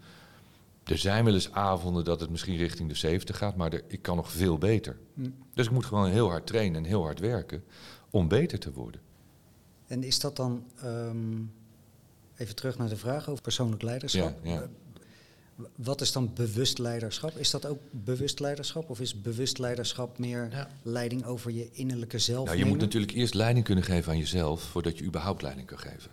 Er zijn wel eens avonden dat het misschien richting de 70 gaat, maar er, ik kan nog veel beter. Mhm. Dus ik moet gewoon heel hard trainen en heel hard werken om beter te worden. En is dat dan, ehm, even terug naar de vraag over persoonlijk leiderschap. Ja, ja. Eh, Wat is dan bewust leiderschap? Is dat ook bewust leiderschap? Of is bewust leiderschap meer Ja. leiding over je innerlijke zelf? Nou, je moet natuurlijk eerst leiding kunnen geven aan jezelf voordat je überhaupt leiding kan geven.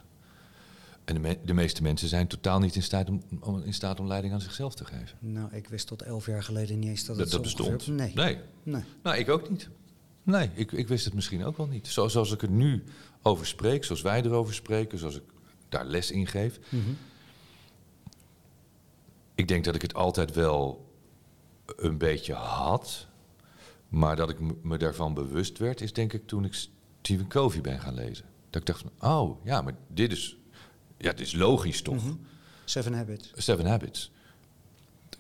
En de, me- de meeste mensen zijn totaal niet in staat, om, om- in staat om leiding aan zichzelf te geven. Nou, ik wist tot elf jaar geleden niet eens dat Dat, het dat zo bestond. ongeveer- Nee. nee. nee. Nou, ik ook niet. Nee, ik, ik wist het misschien ook wel niet. Zo, zoals ik er nu over spreek, zoals wij erover spreken, zoals ik daar les in geef. Mhm. Ik denk dat ik het altijd wel een beetje had. Maar dat ik me- daarvan bewust werd, is denk ik toen ik Stephen Covey ben gaan lezen. Dat ik dacht van, oh ja, maar dit is, ja, dit is logisch toch? Mhm. Seven Habits. Seven Habits.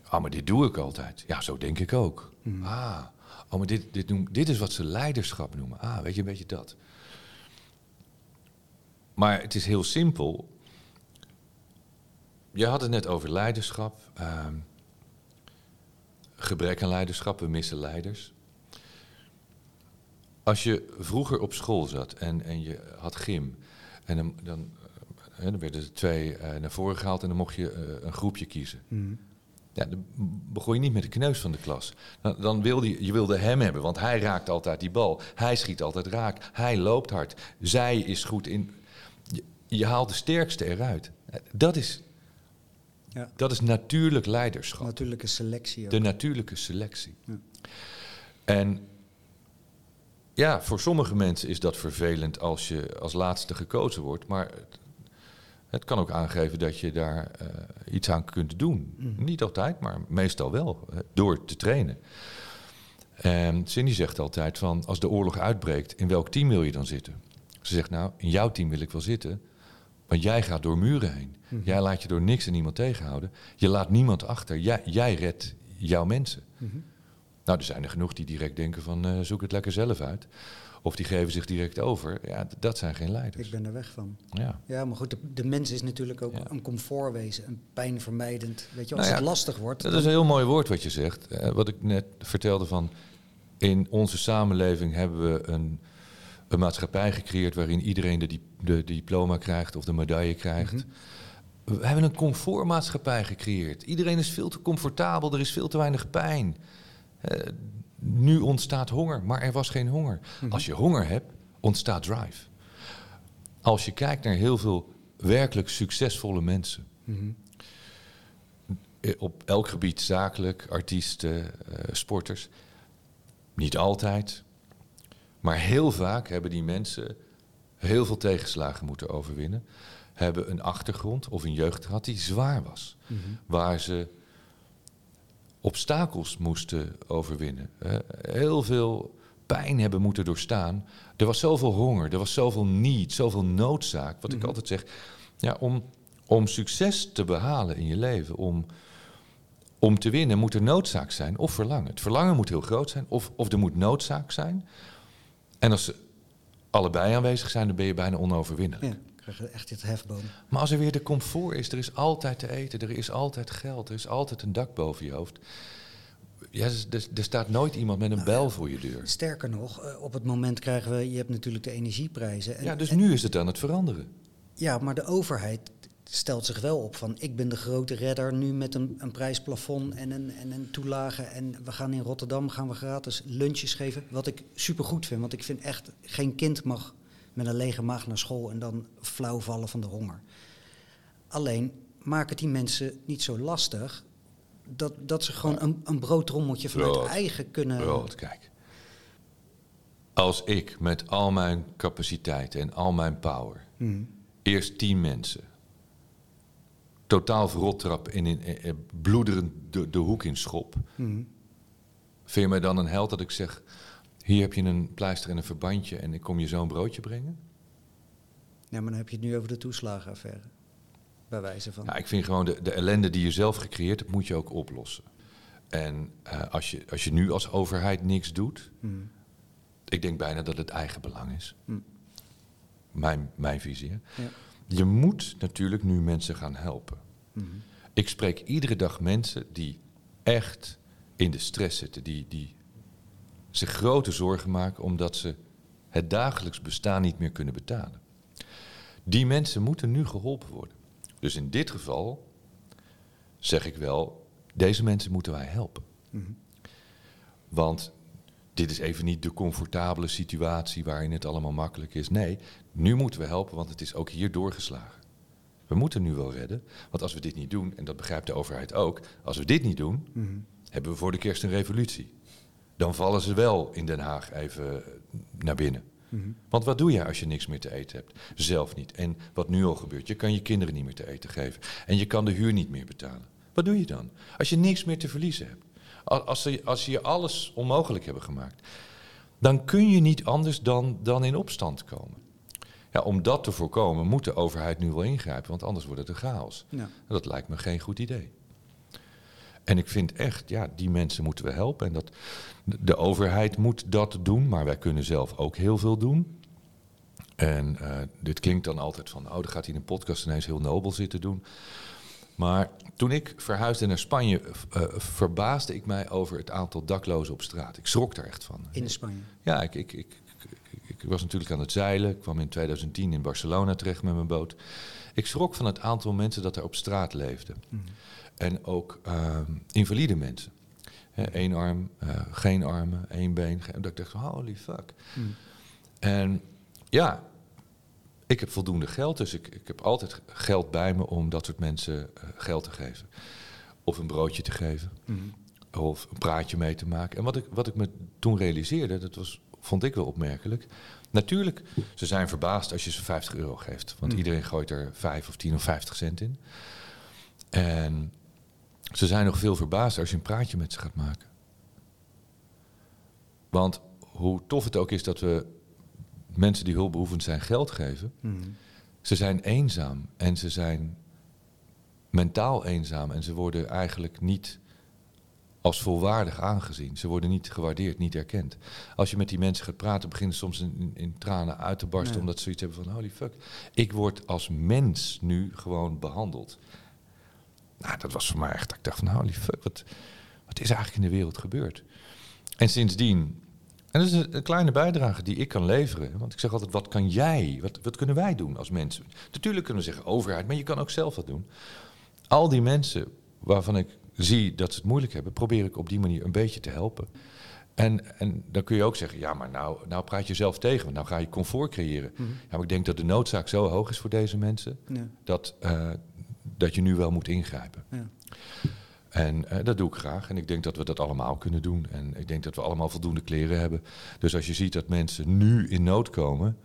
Ah, maar dit doe ik altijd. Ja, zo denk ik ook. Mhm. Ah, oh, maar dit, dit, noem, dit is wat ze leiderschap noemen. Ah, weet je, een beetje dat. Maar het is heel simpel. Je had het net over leiderschap. ehm, gebrek aan leiderschap, we missen leiders. Als je vroeger op school zat en, en je had gym... en dan, dan Hè, dan werden er twee eh, naar voren gehaald en dan mocht je eh, een groepje kiezen. Mhm. Ja, dan begon je niet met de kneus van de klas. Dan, dan wilde je, je wilde hem hebben, want hij raakt altijd die bal. Hij schiet altijd raak. Hij loopt hard. Zij is goed in. Je, haalt de sterkste eruit. Dat is, Ja. dat is natuurlijk leiderschap. Natuurlijke selectie ook. De natuurlijke selectie. Ja. En ja, voor sommige mensen is dat vervelend als je als laatste gekozen wordt. Maar het, het kan ook aangeven dat je daar eh, iets aan kunt doen. Mhm. Niet altijd, maar meestal wel. door te trainen. En Cindy zegt altijd van, als de oorlog uitbreekt, in welk team wil je dan zitten? Ze zegt nou, in jouw team wil ik wel zitten. Want jij gaat door muren heen. Mhm. Jij laat je door niks en niemand tegenhouden. Je laat niemand achter. Jij, jij redt jouw mensen. Mhm. Nou, er zijn er genoeg die direct denken van eh, zoek het lekker zelf uit. Of die geven zich direct over. Ja, dat zijn geen leiders. Ik ben er weg van. Ja. Ja, maar goed, de, de mens is natuurlijk ook Ja. een comfortwezen, een pijnvermijdend. Weet je, als Nou ja, het lastig wordt, Dat is een heel mooi woord wat je zegt. Eh, wat ik net vertelde van... in onze samenleving hebben we een, een maatschappij gecreëerd... waarin iedereen de, di- de diploma krijgt of de medaille krijgt. Mhm. We hebben een comfortmaatschappij gecreëerd. Iedereen is veel te comfortabel, er is veel te weinig pijn. Eh, nu ontstaat honger, maar er was geen honger. Mhm. Als je honger hebt, ontstaat drive. Als je kijkt naar heel veel werkelijk succesvolle mensen... Mhm. Eh, op elk gebied, zakelijk, artiesten, eh, sporters. Niet altijd, maar heel vaak hebben die mensen heel veel tegenslagen moeten overwinnen. Hebben een achtergrond of een jeugd gehad die zwaar was. Mhm. Waar ze obstakels moesten overwinnen. heel veel pijn hebben moeten doorstaan. Er was zoveel honger, er was zoveel need, zoveel noodzaak. Wat ik Mhm. altijd zeg, ja, om, om succes te behalen in je leven, om, om te winnen, moet er noodzaak zijn of verlangen. Het verlangen moet heel groot zijn of, of er moet noodzaak zijn. En als ze allebei aanwezig zijn, dan ben je bijna onoverwinnelijk. Ja, krijg je echt het hefboom. Maar als er weer de comfort is, er is altijd te eten, er is altijd geld, er is altijd een dak boven je hoofd. Ja, er, er- er staat nooit iemand met een bel voor je deur. Sterker nog, eh, op het moment krijgen we, je hebt natuurlijk de energieprijzen. En, Ja, dus en- nu is het aan het veranderen. ja, maar de overheid stelt zich wel op van ik ben de grote redder nu met een, een prijsplafond en een, en een toelage. En we gaan in Rotterdam gaan we gratis lunches geven. Wat ik supergoed vind, want ik vind echt geen kind mag met een lege maag naar school en dan flauw vallen van de honger. Alleen maak het die mensen niet zo lastig dat, dat ze gewoon een, een broodtrommeltje vanuit Brood. eigen kunnen. Brood, kijk. Als ik met al mijn capaciteiten en al mijn power Mhm. eerst tien mensen totaal verrot trap en in, eh, eh, bloederend de, de hoek in schop, Mhm. vind je mij dan een held dat ik zeg: hier heb je een pleister en een verbandje en ik kom je zo een broodje brengen? Ja, maar dan heb je het nu over de toeslagenaffaire. Bij wijze van. Ja, ik vind gewoon de, de ellende die je zelf gecreëerd hebt, moet je ook oplossen. En eh, als, je, als je nu als overheid niks doet, Mhm. ik denk bijna dat het eigen belang is. Hm. Mijn, mijn visie. Hè? Ja. Je moet natuurlijk nu mensen gaan helpen. Mhm. Ik spreek iedere dag mensen die echt in de stress zitten, die, die zich grote zorgen maken omdat ze het dagelijks bestaan niet meer kunnen betalen. Die mensen moeten nu geholpen worden. Dus in dit geval zeg ik wel, deze mensen moeten wij helpen. Mhm. Want dit is even niet de comfortabele situatie waarin het allemaal makkelijk is. Nee, nu moeten we helpen, want het is ook hier doorgeslagen. We moeten nu wel redden, want als we dit niet doen, en dat begrijpt de overheid ook, als we dit niet doen, Mhm. hebben we voor de kerst een revolutie. Dan vallen ze wel in Den Haag even naar binnen. Mhm. Want wat doe je als je niks meer te eten hebt? Zelf niet. En wat nu al gebeurt, je kan je kinderen niet meer te eten geven. En je kan de huur niet meer betalen. Wat doe je dan? Als je niks meer te verliezen hebt. Al- Als ze, als ze je alles onmogelijk hebben gemaakt. Dan kun je niet anders dan, dan in opstand komen. Ja, om dat te voorkomen moet de overheid nu wel ingrijpen. Want anders wordt het een chaos. Ja. Dat lijkt me geen goed idee. En ik vind echt, ja, die mensen moeten we helpen. En dat, de overheid moet dat doen, maar wij kunnen zelf ook heel veel doen. En eh, dit klinkt dan altijd van, oh, dan gaat hij in een podcast ineens heel nobel zitten doen. Maar toen ik verhuisde naar Spanje, eh, verbaasde ik mij over het aantal daklozen op straat. Ik schrok er echt van. In Spanje. Ja, ik, ik, ik ik, was natuurlijk aan het zeilen. Ik kwam in 2010 in Barcelona terecht met mijn boot. Ik schrok van het aantal mensen dat er op straat leefden. Mhm. En ook ehm, invalide mensen. Eén arm, eh, geen armen, één been. Geen, dat ik dacht, holy fuck. Mhm. En ja, ik heb voldoende geld, dus ik, ik heb altijd geld bij me om dat soort mensen eh, geld te geven. Of een broodje te geven, Mhm. of een praatje mee te maken. En wat ik, wat ik me toen realiseerde, dat was, vond ik wel opmerkelijk. Natuurlijk, ze zijn verbaasd als je ze 50 euro geeft. Want Mm. iedereen gooit er 5 of 10 of 50 cent in. En ze zijn nog veel verbaasd als je een praatje met ze gaat maken. Want hoe tof het ook is dat we mensen die hulpbehoevend zijn geld geven, Mhm. ze zijn eenzaam en ze zijn mentaal eenzaam en ze worden eigenlijk niet als volwaardig aangezien. Ze worden niet gewaardeerd, niet erkend. Als je met die mensen gaat praten, beginnen ze soms in, tranen uit te barsten omdat ze zoiets hebben van holy fuck, ik word als mens nu gewoon behandeld. Nou, dat was voor mij echt, ik dacht van holy fuck, wat, wat is eigenlijk in de wereld gebeurd? En sindsdien, en dat is een, kleine bijdrage die ik kan leveren. Want ik zeg altijd, wat kan jij, wat, wat kunnen wij doen als mensen? Natuurlijk kunnen we zeggen overheid, maar je kan ook zelf wat doen. Al die mensen waarvan ik zie dat ze het moeilijk hebben, probeer ik op die manier een beetje te helpen. En, en dan kun je ook zeggen, ja, maar nou, nou praat je zelf tegen, want nou ga je comfort creëren. Mhm. Ja, maar ik denk dat de noodzaak zo hoog is voor deze mensen, Ja. dat, eh, dat je nu wel moet ingrijpen. Ja. En eh, dat doe ik graag. En ik denk dat we dat allemaal kunnen doen. En ik denk dat we allemaal voldoende kleren hebben. Dus als je ziet dat mensen nu in nood komen,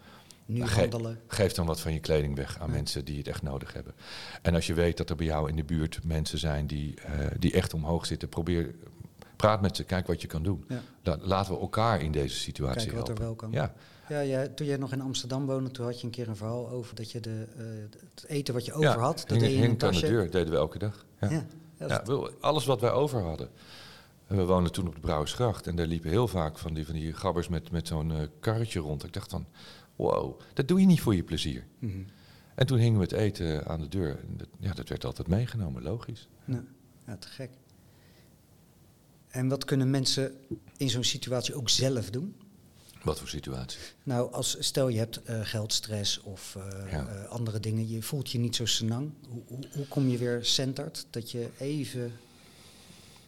Nu Ge- handelen. geef dan wat van je kleding weg aan Ja. mensen die het echt nodig hebben. En als je weet dat er bij jou in de buurt mensen zijn die, eh, die echt omhoog zitten, probeer, praat met ze, kijk wat je kan doen. Ja. La- laten we elkaar in deze situatie Kijken wat er helpen. wel kan. Ja, Ja, jij, toen jij nog in Amsterdam woonde, toen had je een keer een verhaal over dat je de, eh, het eten wat je over ja. had, dat hing, deed je in een hing aan de tasje. deur, deden we elke dag. Ja. Ja, ja, alles wat wij over hadden. En we woonden toen op de Brouwersgracht en daar liepen heel vaak van die, van die gabbers met, met zo'n eh, karretje rond. Ik dacht van, wow, dat doe je niet voor je plezier. Mhm. En toen hingen we het eten aan de deur. En dat, ja, dat werd altijd meegenomen, logisch. Ja, ja, te gek. En wat kunnen mensen in zo'n situatie ook zelf doen? Wat voor situatie? Nou, als, stel je hebt eh, geldstress of eh, Ja. eh, andere dingen, je voelt je niet zo senang. Hoe, hoe, hoe kom je weer centered? Dat je even...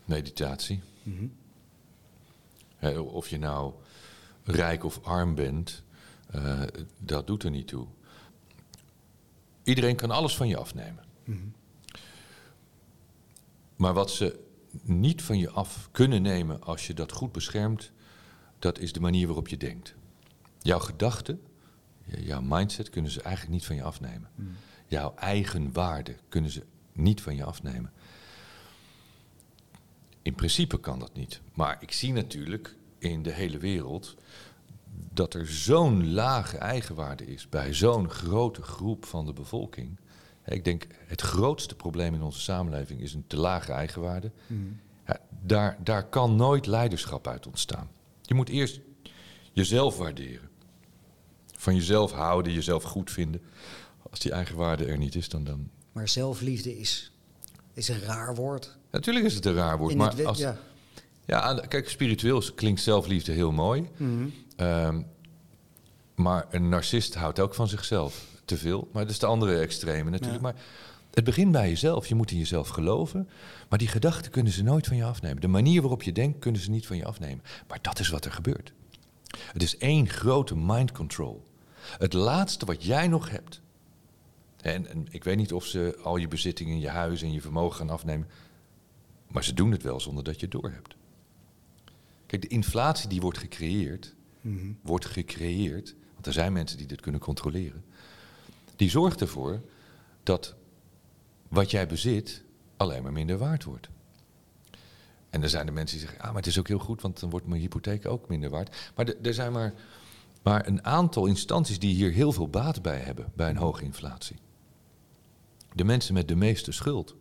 Meditatie. Mhm. Of je nou rijk of arm bent, dat doet er niet toe. Iedereen kan alles van je afnemen. Mhm. Maar wat ze niet van je af kunnen nemen als je dat goed beschermt, dat is de manier waarop je denkt. Jouw gedachten, jouw mindset kunnen ze eigenlijk niet van je afnemen. Mhm. Jouw eigen waarde kunnen ze niet van je afnemen. In principe kan dat niet. Maar ik zie natuurlijk in de hele wereld dat er zo'n lage eigenwaarde is bij zo'n grote groep van de bevolking. Ik denk het grootste probleem in onze samenleving is een te lage eigenwaarde. Ja, daar, daar kan nooit leiderschap uit ontstaan. Je moet eerst jezelf waarderen. Van jezelf houden, jezelf goed vinden. Als die eigenwaarde er niet is, dan... dan... Maar zelfliefde is, is een raar woord. Natuurlijk is het een raar woord, In maar het als, ja. Ja, kijk, spiritueel klinkt zelfliefde heel mooi. Mhm. Ehm, maar een narcist houdt ook van zichzelf te veel. Maar dat is de andere extreme natuurlijk. Ja. Maar het begint bij jezelf. Je moet in jezelf geloven. Maar die gedachten kunnen ze nooit van je afnemen. De manier waarop je denkt kunnen ze niet van je afnemen. Maar dat is wat er gebeurt. Het is één grote mind control. Het laatste wat jij nog hebt. En, en ik weet niet of ze al je bezittingen, je huis en je vermogen gaan afnemen. Maar ze doen het wel zonder dat je het doorhebt. Kijk, de inflatie die wordt gecreëerd, Mhm. wordt gecreëerd, want er zijn mensen die dit kunnen controleren, die zorgt ervoor dat wat jij bezit alleen maar minder waard wordt. En er zijn de mensen die zeggen, ah, maar het is ook heel goed, want dan wordt mijn hypotheek ook minder waard. Maar er zijn maar, maar een aantal instanties die hier heel veel baat bij hebben, bij een hoge inflatie. De mensen met de meeste schuld.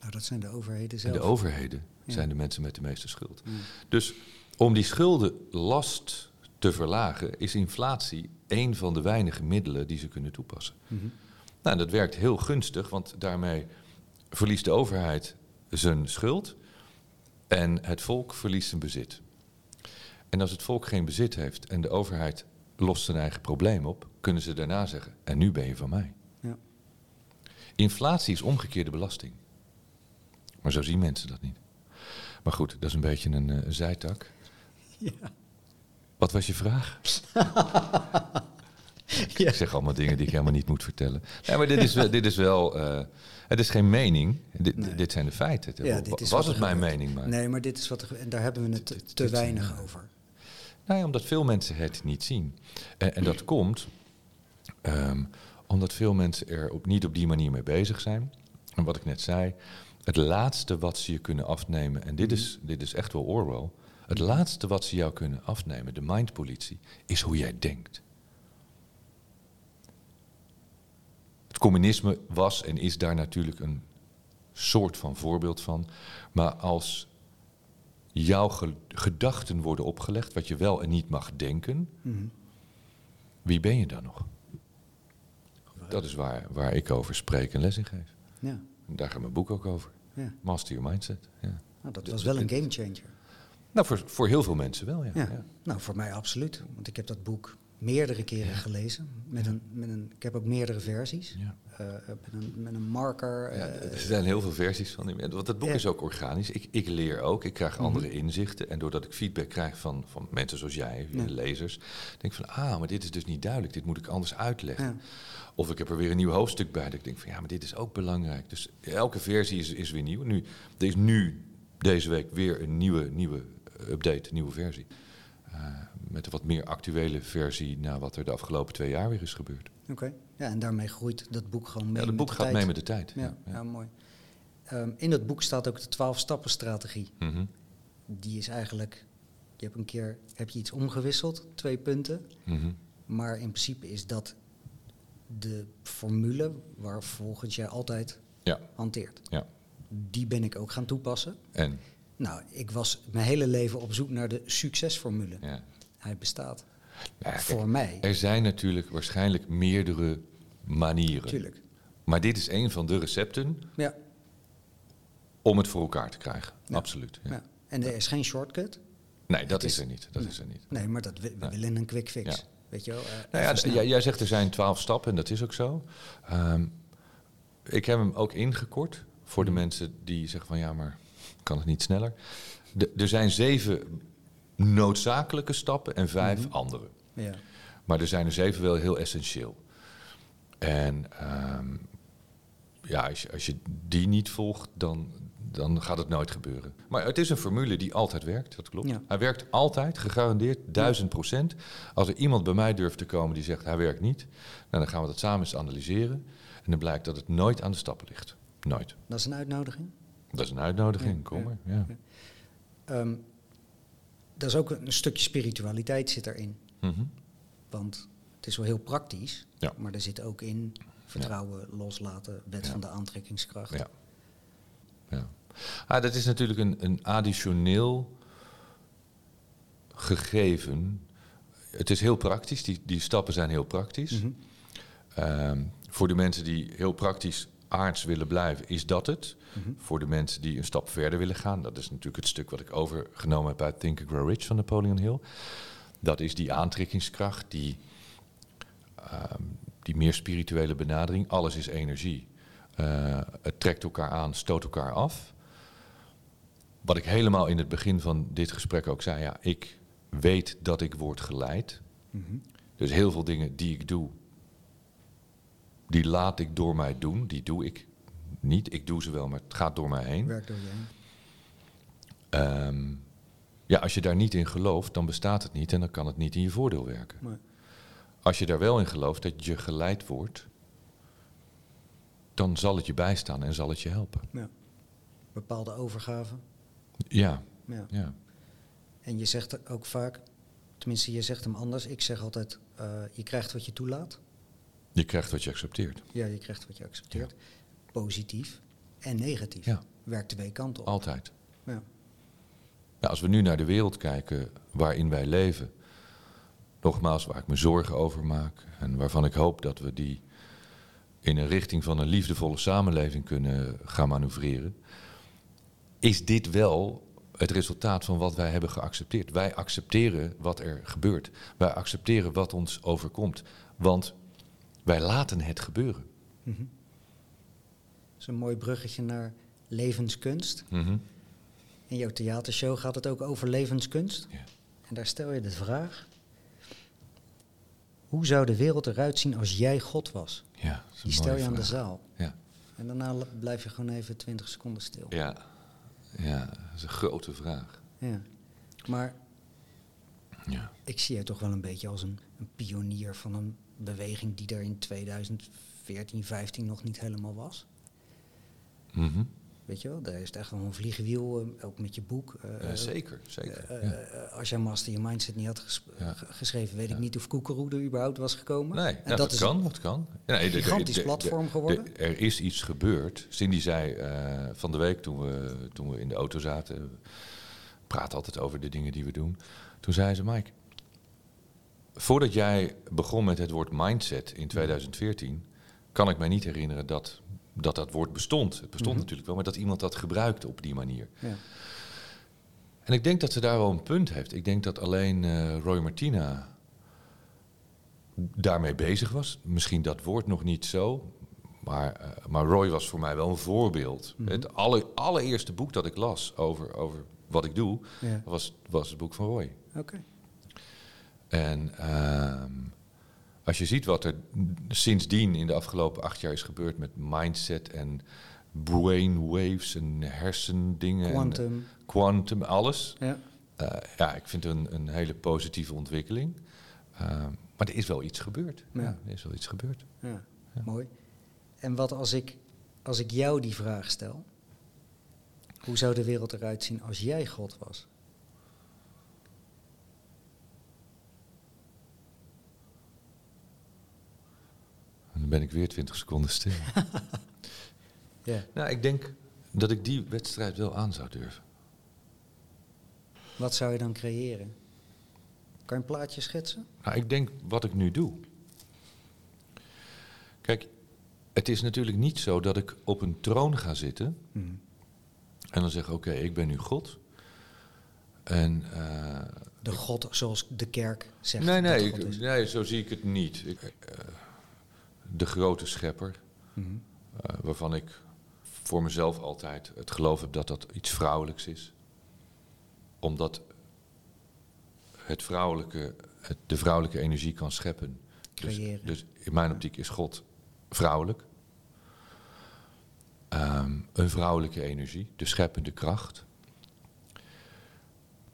Nou, dat zijn de overheden En zelf. de overheden Ja. zijn de mensen met de meeste schuld. Ja. Dus om die schuldenlast te verlagen, is inflatie een van de weinige middelen die ze kunnen toepassen. Mhm. Nou, dat werkt heel gunstig, want daarmee verliest de overheid zijn schuld en het volk verliest zijn bezit. En als het volk geen bezit heeft en de overheid lost zijn eigen probleem op, kunnen ze daarna zeggen: En nu ben je van mij. Ja. Inflatie is omgekeerde belasting. Maar zo zien mensen dat niet. Maar goed, dat is een beetje een uh, zijtak. Ja. Wat was je vraag? ja. Ik zeg allemaal dingen die ik helemaal niet moet vertellen. Nee, maar dit is, dit is wel. Uh, het is geen mening. Dit, nee. dit zijn de feiten. Ja, dit is was het mijn mening maar? Nee, maar dit is wat er, en daar hebben we het dit, te, weinig over. Nou ja, omdat veel mensen het niet zien. En, en dat komt um, omdat veel mensen er op, niet op die manier mee bezig zijn. En wat ik net zei, het laatste wat ze je kunnen afnemen, en dit is, dit is echt wel Orwell, het laatste wat ze jou kunnen afnemen, de mindpolitie, is hoe jij denkt. Communisme was en is daar natuurlijk een soort van voorbeeld van. Maar als jouw gedachten worden opgelegd, wat je wel en niet mag denken, mm-hmm. wie ben je dan nog? Dat is waar, waar ik over spreek en les in geef. Ja. Daar gaat mijn boek ook over. Ja. Master Your Mindset. Ja. Nou, dat was wel een game changer. Nou, voor, voor heel veel mensen wel, ja. ja. Nou, voor mij absoluut. Want ik heb dat boek meerdere keren gelezen. Met een, met een, ik heb ook meerdere versies. Ja. Uh, met, een, met een marker. Er zijn heel veel versies van die Want het boek is ook organisch. Ik, ik leer ook. Ik krijg mhm. andere inzichten. En doordat ik feedback krijg van, van mensen zoals jij, lezers, denk ik van, ah, maar dit is dus niet duidelijk. Dit moet ik anders uitleggen. Of ik heb er weer een nieuw hoofdstuk bij. Dat ik denk van, ja, maar dit is ook belangrijk. Dus elke versie is, is weer nieuw. Nu, er is nu deze week weer een nieuwe, nieuwe update, nieuwe versie. Uh, met een wat meer actuele versie naar wat er de afgelopen twee jaar weer is gebeurd. Oké, ja, en daarmee groeit dat boek gewoon mee. Ja, het boek gaat mee met de tijd. Ja, ja. mooi. Um, in dat boek staat ook de 12-stappen-strategie. Mm -hmm. Die is eigenlijk, je hebt een keer heb je iets omgewisseld, twee punten. Mm -hmm. Maar in principe is dat de formule waar volgens jij altijd ja. hanteert. Ja. Die ben ik ook gaan toepassen. En? Nou, ik was mijn hele leven op zoek naar de succesformule. Ja. Hij bestaat. Nou voor mij. Er zijn natuurlijk waarschijnlijk meerdere manieren. Tuurlijk. Maar dit is een van de recepten ja. om het voor elkaar te krijgen. Absoluut. Ja. En er is geen shortcut? Nee, dat is, er niet. Dat is er niet. Nee, maar dat, we, we willen een quick fix. Weet je wel, uh, nou ja, jij zegt er zijn twaalf stappen en dat is ook zo. Um, ik heb hem ook ingekort voor de mhm. mensen die zeggen van ja, maar kan het niet sneller. De, er zijn zeven noodzakelijke stappen en vijf mm -hmm. andere. Ja. Maar er zijn er zeven wel heel essentieel. En um, ja, als je, als je die niet volgt, dan, dan gaat het nooit gebeuren. Maar het is een formule die altijd werkt, dat klopt. Ja. Hij werkt altijd, gegarandeerd, duizend procent. Als er iemand bij mij durft te komen die zegt hij werkt niet, nou, dan gaan we dat samen eens analyseren. En dan blijkt dat het nooit aan de stappen ligt. Nooit. Dat is een uitnodiging? Dat is een uitnodiging, ja, kom maar. Ja. Um, dat is ook een stukje spiritualiteit zit erin. Mm -hmm. Want het is wel heel praktisch, ja. maar er zit ook in vertrouwen, loslaten, wet van de aantrekkingskracht. Ja. ja. Ah, dat is natuurlijk een, een additioneel gegeven. Het is heel praktisch, die, die stappen zijn heel praktisch. Mm -hmm. um, voor de mensen die heel praktisch aards willen blijven, is dat het. Mhm. Voor de mensen die een stap verder willen gaan, dat is natuurlijk het stuk wat ik overgenomen heb uit Think and Grow Rich van Napoleon Hill. Dat is die aantrekkingskracht, die, ehm, die meer spirituele benadering. Alles is energie. Uh, het trekt elkaar aan, stoot elkaar af. Wat ik helemaal in het begin van dit gesprek ook zei, ja, ik weet dat ik word geleid. Mm -hmm. Dus heel veel dingen die ik doe, die laat ik door mij doen. Die doe ik niet. Ik doe ze wel, maar het gaat door mij heen. Werkt door je heen. Um, ja, als je daar niet in gelooft, dan bestaat het niet en dan kan het niet in je voordeel werken. Nee. Als je daar wel in gelooft dat je geleid wordt, dan zal het je bijstaan en zal het je helpen. Ja. Bepaalde overgave. Ja. ja. ja. En je zegt ook vaak, tenminste je zegt hem anders, ik zeg altijd, uh, je krijgt wat je toelaat. Je krijgt wat je accepteert. Ja, je krijgt wat je accepteert. Positief en negatief. Ja. Werkt twee kanten op. Altijd. Ja. Nou, als we nu naar de wereld kijken waarin wij leven, nogmaals, waar ik me zorgen over maak en waarvan ik hoop dat we die in een richting van een liefdevolle samenleving kunnen gaan manoeuvreren, is dit wel het resultaat van wat wij hebben geaccepteerd. Wij accepteren wat er gebeurt. Wij accepteren wat ons overkomt. Want wij laten het gebeuren. Mhm. Dat is een mooi bruggetje naar levenskunst. Mhm. In jouw theatershow gaat het ook over levenskunst. Ja. En daar stel je de vraag: hoe zou de wereld eruit zien als jij God was? Ja, dat is een Die stel je aan de zaal. Ja. En daarna blijf je gewoon even 20 seconden stil. Ja. ja, dat is een grote vraag. Ja. Maar Ja. ik zie je toch wel een beetje als een, een pionier van een beweging die er in 2014, 15 nog niet helemaal was. Mhm. Weet je wel, daar is het echt wel een vliegwiel, eh, ook met je boek. eh, Ja, zeker, zeker. eh, ja. als jij Master Your Mindset niet had ges- Ja. ge- geschreven, weet ik niet of Koekeroe er überhaupt was gekomen. Nee, en ja, dat, dat, is kan, dat kan. Nee, de- gigantisch de- de- platform de- geworden. de- er is iets gebeurd. Cindy zei van de week toen we, toen we in de auto zaten, praten altijd over de dingen die we doen. Toen zei ze, Mike, voordat jij begon met het woord mindset in 2014, kan ik mij niet herinneren dat dat, dat woord bestond. Het bestond Mhm. natuurlijk wel, maar dat iemand dat gebruikte op die manier. Ja. En ik denk dat ze daar wel een punt heeft. Ik denk dat alleen eh, Roy Martina daarmee bezig was. Misschien dat woord nog niet zo. Maar, eh, maar Roy was voor mij wel een voorbeeld. Mhm. Het alle, allereerste boek dat ik las over, over wat ik doe, Ja. was, was het boek van Roy. Oké. En ehm, als je ziet wat er sindsdien in de afgelopen acht jaar is gebeurd met mindset en brainwaves en hersendingen. en- Quantum. quantum, alles. Ja. Eh, ja, ik vind het een, een hele positieve ontwikkeling. Eh, maar er is wel iets gebeurd. Ja. Ja. er is wel iets gebeurd. Ja, mooi. En wat als ik, als ik jou die vraag stel? Hoe zou de wereld eruit zien als jij God was? Ben ik weer 20 seconden stil. Ja. nou, ik denk dat ik die wedstrijd wel aan zou durven. Wat zou je dan creëren? Kan je een plaatje schetsen? Nou, ik denk wat ik nu doe. Kijk, het is natuurlijk niet zo dat ik op een troon ga zitten en dan zeg: Oké, ik ben nu God. En eh, De God zoals de kerk zegt nee, nee, ik- nee, zo zie ik het niet. Ik, eh, de grote schepper, Mhm. eh, waarvan ik voor mezelf altijd het geloof heb dat dat iets vrouwelijks is. Omdat het vrouwelijke, het, de vrouwelijke energie kan scheppen. Dus, Creëren. dus in mijn optiek is God vrouwelijk. Ehm, een vrouwelijke energie, de scheppende kracht.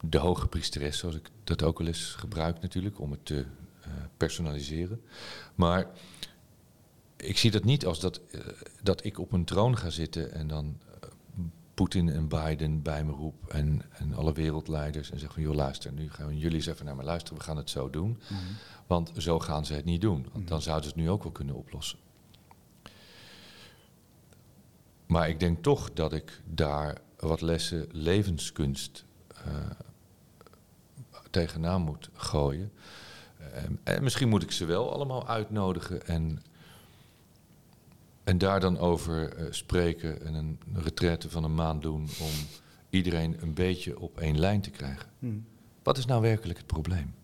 De hoge priesteres, zoals ik dat ook wel eens gebruik natuurlijk, om het te eh, personaliseren. Maar ik zie dat niet als dat, eh, dat ik op een troon ga zitten en dan eh, Poetin en Biden bij me roep en, en alle wereldleiders en zeg van joh luister, nu gaan jullie eens even naar me luisteren, we gaan het zo doen. Mhm. Want zo gaan ze het niet doen, want Mhm. dan zouden ze het nu ook wel kunnen oplossen. Maar ik denk toch dat ik daar wat lessen levenskunst eh, tegenaan moet gooien. En, en misschien moet ik ze wel allemaal uitnodigen en, en daar dan over eh, spreken en een retraite van een maand doen om iedereen een beetje op één lijn te krijgen. Mhm. Wat is nou werkelijk het probleem?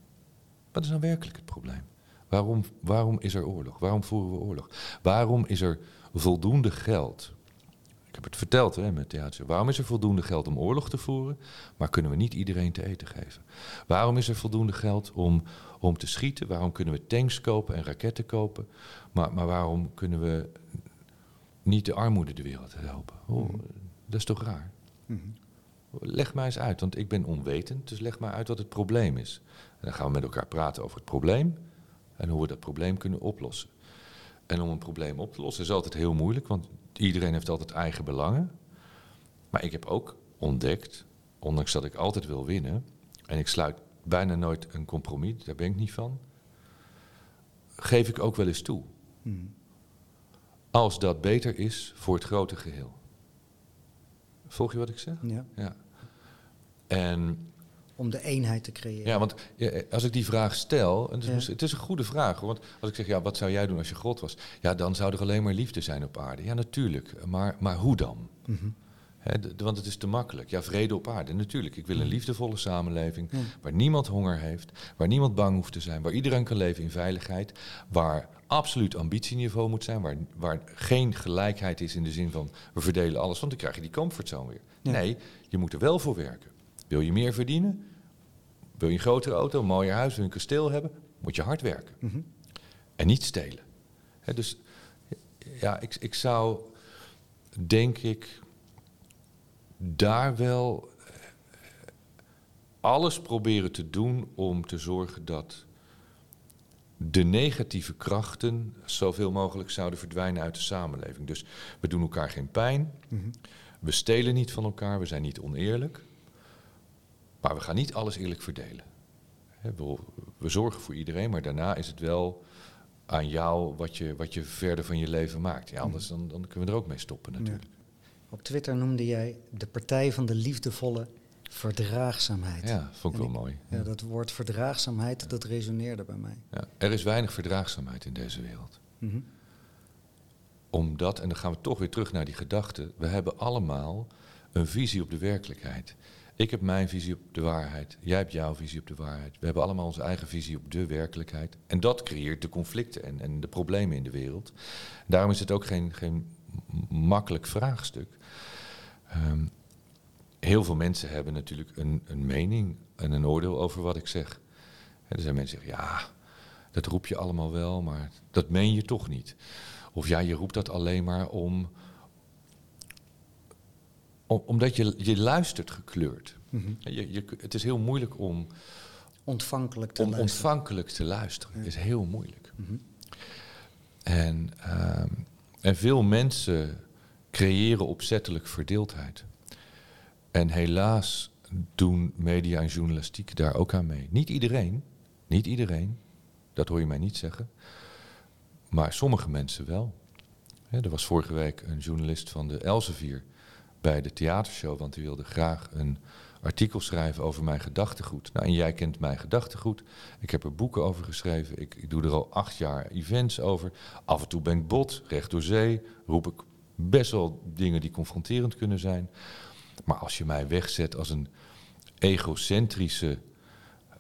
Wat is nou werkelijk het probleem? Waarom, waarom is er oorlog? Waarom voeren we oorlog? Waarom is er voldoende geld? Ik heb het verteld hè, met theater. Waarom is er voldoende geld om oorlog te voeren, maar kunnen we niet iedereen te eten geven? Waarom is er voldoende geld om, om te schieten? Waarom kunnen we tanks kopen en raketten kopen? Maar, maar waarom kunnen we niet de armoede de wereld helpen? Oh, dat is toch raar? Mhm. Leg mij eens uit, want ik ben onwetend, dus leg mij uit wat het probleem is. En dan gaan we met elkaar praten over het probleem en hoe we dat probleem kunnen oplossen. En om een probleem op te lossen is altijd heel moeilijk, want iedereen heeft altijd eigen belangen. Maar ik heb ook ontdekt, ondanks dat ik altijd wil winnen, en ik sluit bijna nooit een compromis, daar ben ik niet van, geef ik ook wel eens toe. Mhm. Als dat beter is voor het grote geheel. Volg je wat ik zeg? Ja. Ja. En Om de eenheid te creëren. ja, want als ik die vraag stel, en het, is, Ja. het is een goede vraag. hoor, Want als ik zeg, ja, wat zou jij doen als je God was? Ja, dan zou er alleen maar liefde zijn op aarde. Ja, natuurlijk. Maar, maar hoe dan? Mhm. Want het is te makkelijk. Ja, vrede op aarde, natuurlijk. Ik wil Mm. een liefdevolle samenleving waar niemand honger heeft, waar niemand bang hoeft te zijn, waar iedereen kan leven in veiligheid, waar absoluut ambitieniveau moet zijn, waar, waar geen gelijkheid is in de zin van we verdelen alles, want dan krijg je die comfortzone weer. Ja. Nee, je moet er wel voor werken. Wil je meer verdienen? Wil je een grotere auto, een mooier huis, wil je een kasteel hebben? Moet je hard werken. Mhm. En niet stelen. Dus ja, ik, ik zou denk ik daar wel eh, alles proberen te doen om te zorgen dat de negatieve krachten zoveel mogelijk zouden verdwijnen uit de samenleving. Dus we doen elkaar geen pijn, Mhm. we stelen niet van elkaar, we zijn niet oneerlijk, maar we gaan niet alles eerlijk verdelen. We, we zorgen voor iedereen, maar daarna is het wel aan jou wat je, wat je verder van je leven maakt. Ja, anders dan, dan kunnen we er ook mee stoppen natuurlijk. Op Twitter noemde jij de partij van de liefdevolle verdraagzaamheid. Ja, vond ik En wel mooi. Ja, dat woord verdraagzaamheid, dat resoneerde bij mij. Ja, er is weinig verdraagzaamheid in deze wereld. Mhm. Omdat, en dan gaan we toch weer terug naar die gedachte, we hebben allemaal een visie op de werkelijkheid. Ik heb mijn visie op de waarheid, jij hebt jouw visie op de waarheid. We hebben allemaal onze eigen visie op de werkelijkheid. En dat creëert de conflicten en, en de problemen in de wereld. Daarom is het ook geen, geen makkelijk vraagstuk. Ehm, heel veel mensen hebben natuurlijk een, een mening en een oordeel over wat ik zeg. En er zijn mensen die zeggen, ja, dat roep je allemaal wel, maar dat meen je toch niet. Of ja, je roept dat alleen maar om, om omdat je, je luistert gekleurd. Mhm. Je, je, het is heel moeilijk om, Ontvankelijk te om luisteren. ontvankelijk te luisteren. Is heel moeilijk. Mhm. En, ehm, en veel mensen creëren opzettelijk verdeeldheid. En helaas doen media en journalistiek daar ook aan mee. Niet iedereen, niet iedereen, dat hoor je mij niet zeggen. Maar sommige mensen wel. Er was vorige week een journalist van de Elsevier bij de theatershow, want die wilde graag een artikel schrijven over mijn gedachtegoed. Nou, en jij kent mijn gedachtegoed. Ik heb er boeken over geschreven. Ik, ik doe er al acht jaar events over. Af en toe ben ik bot, recht door zee. Roep ik best wel dingen die confronterend kunnen zijn. Maar als je mij wegzet als een egocentrische,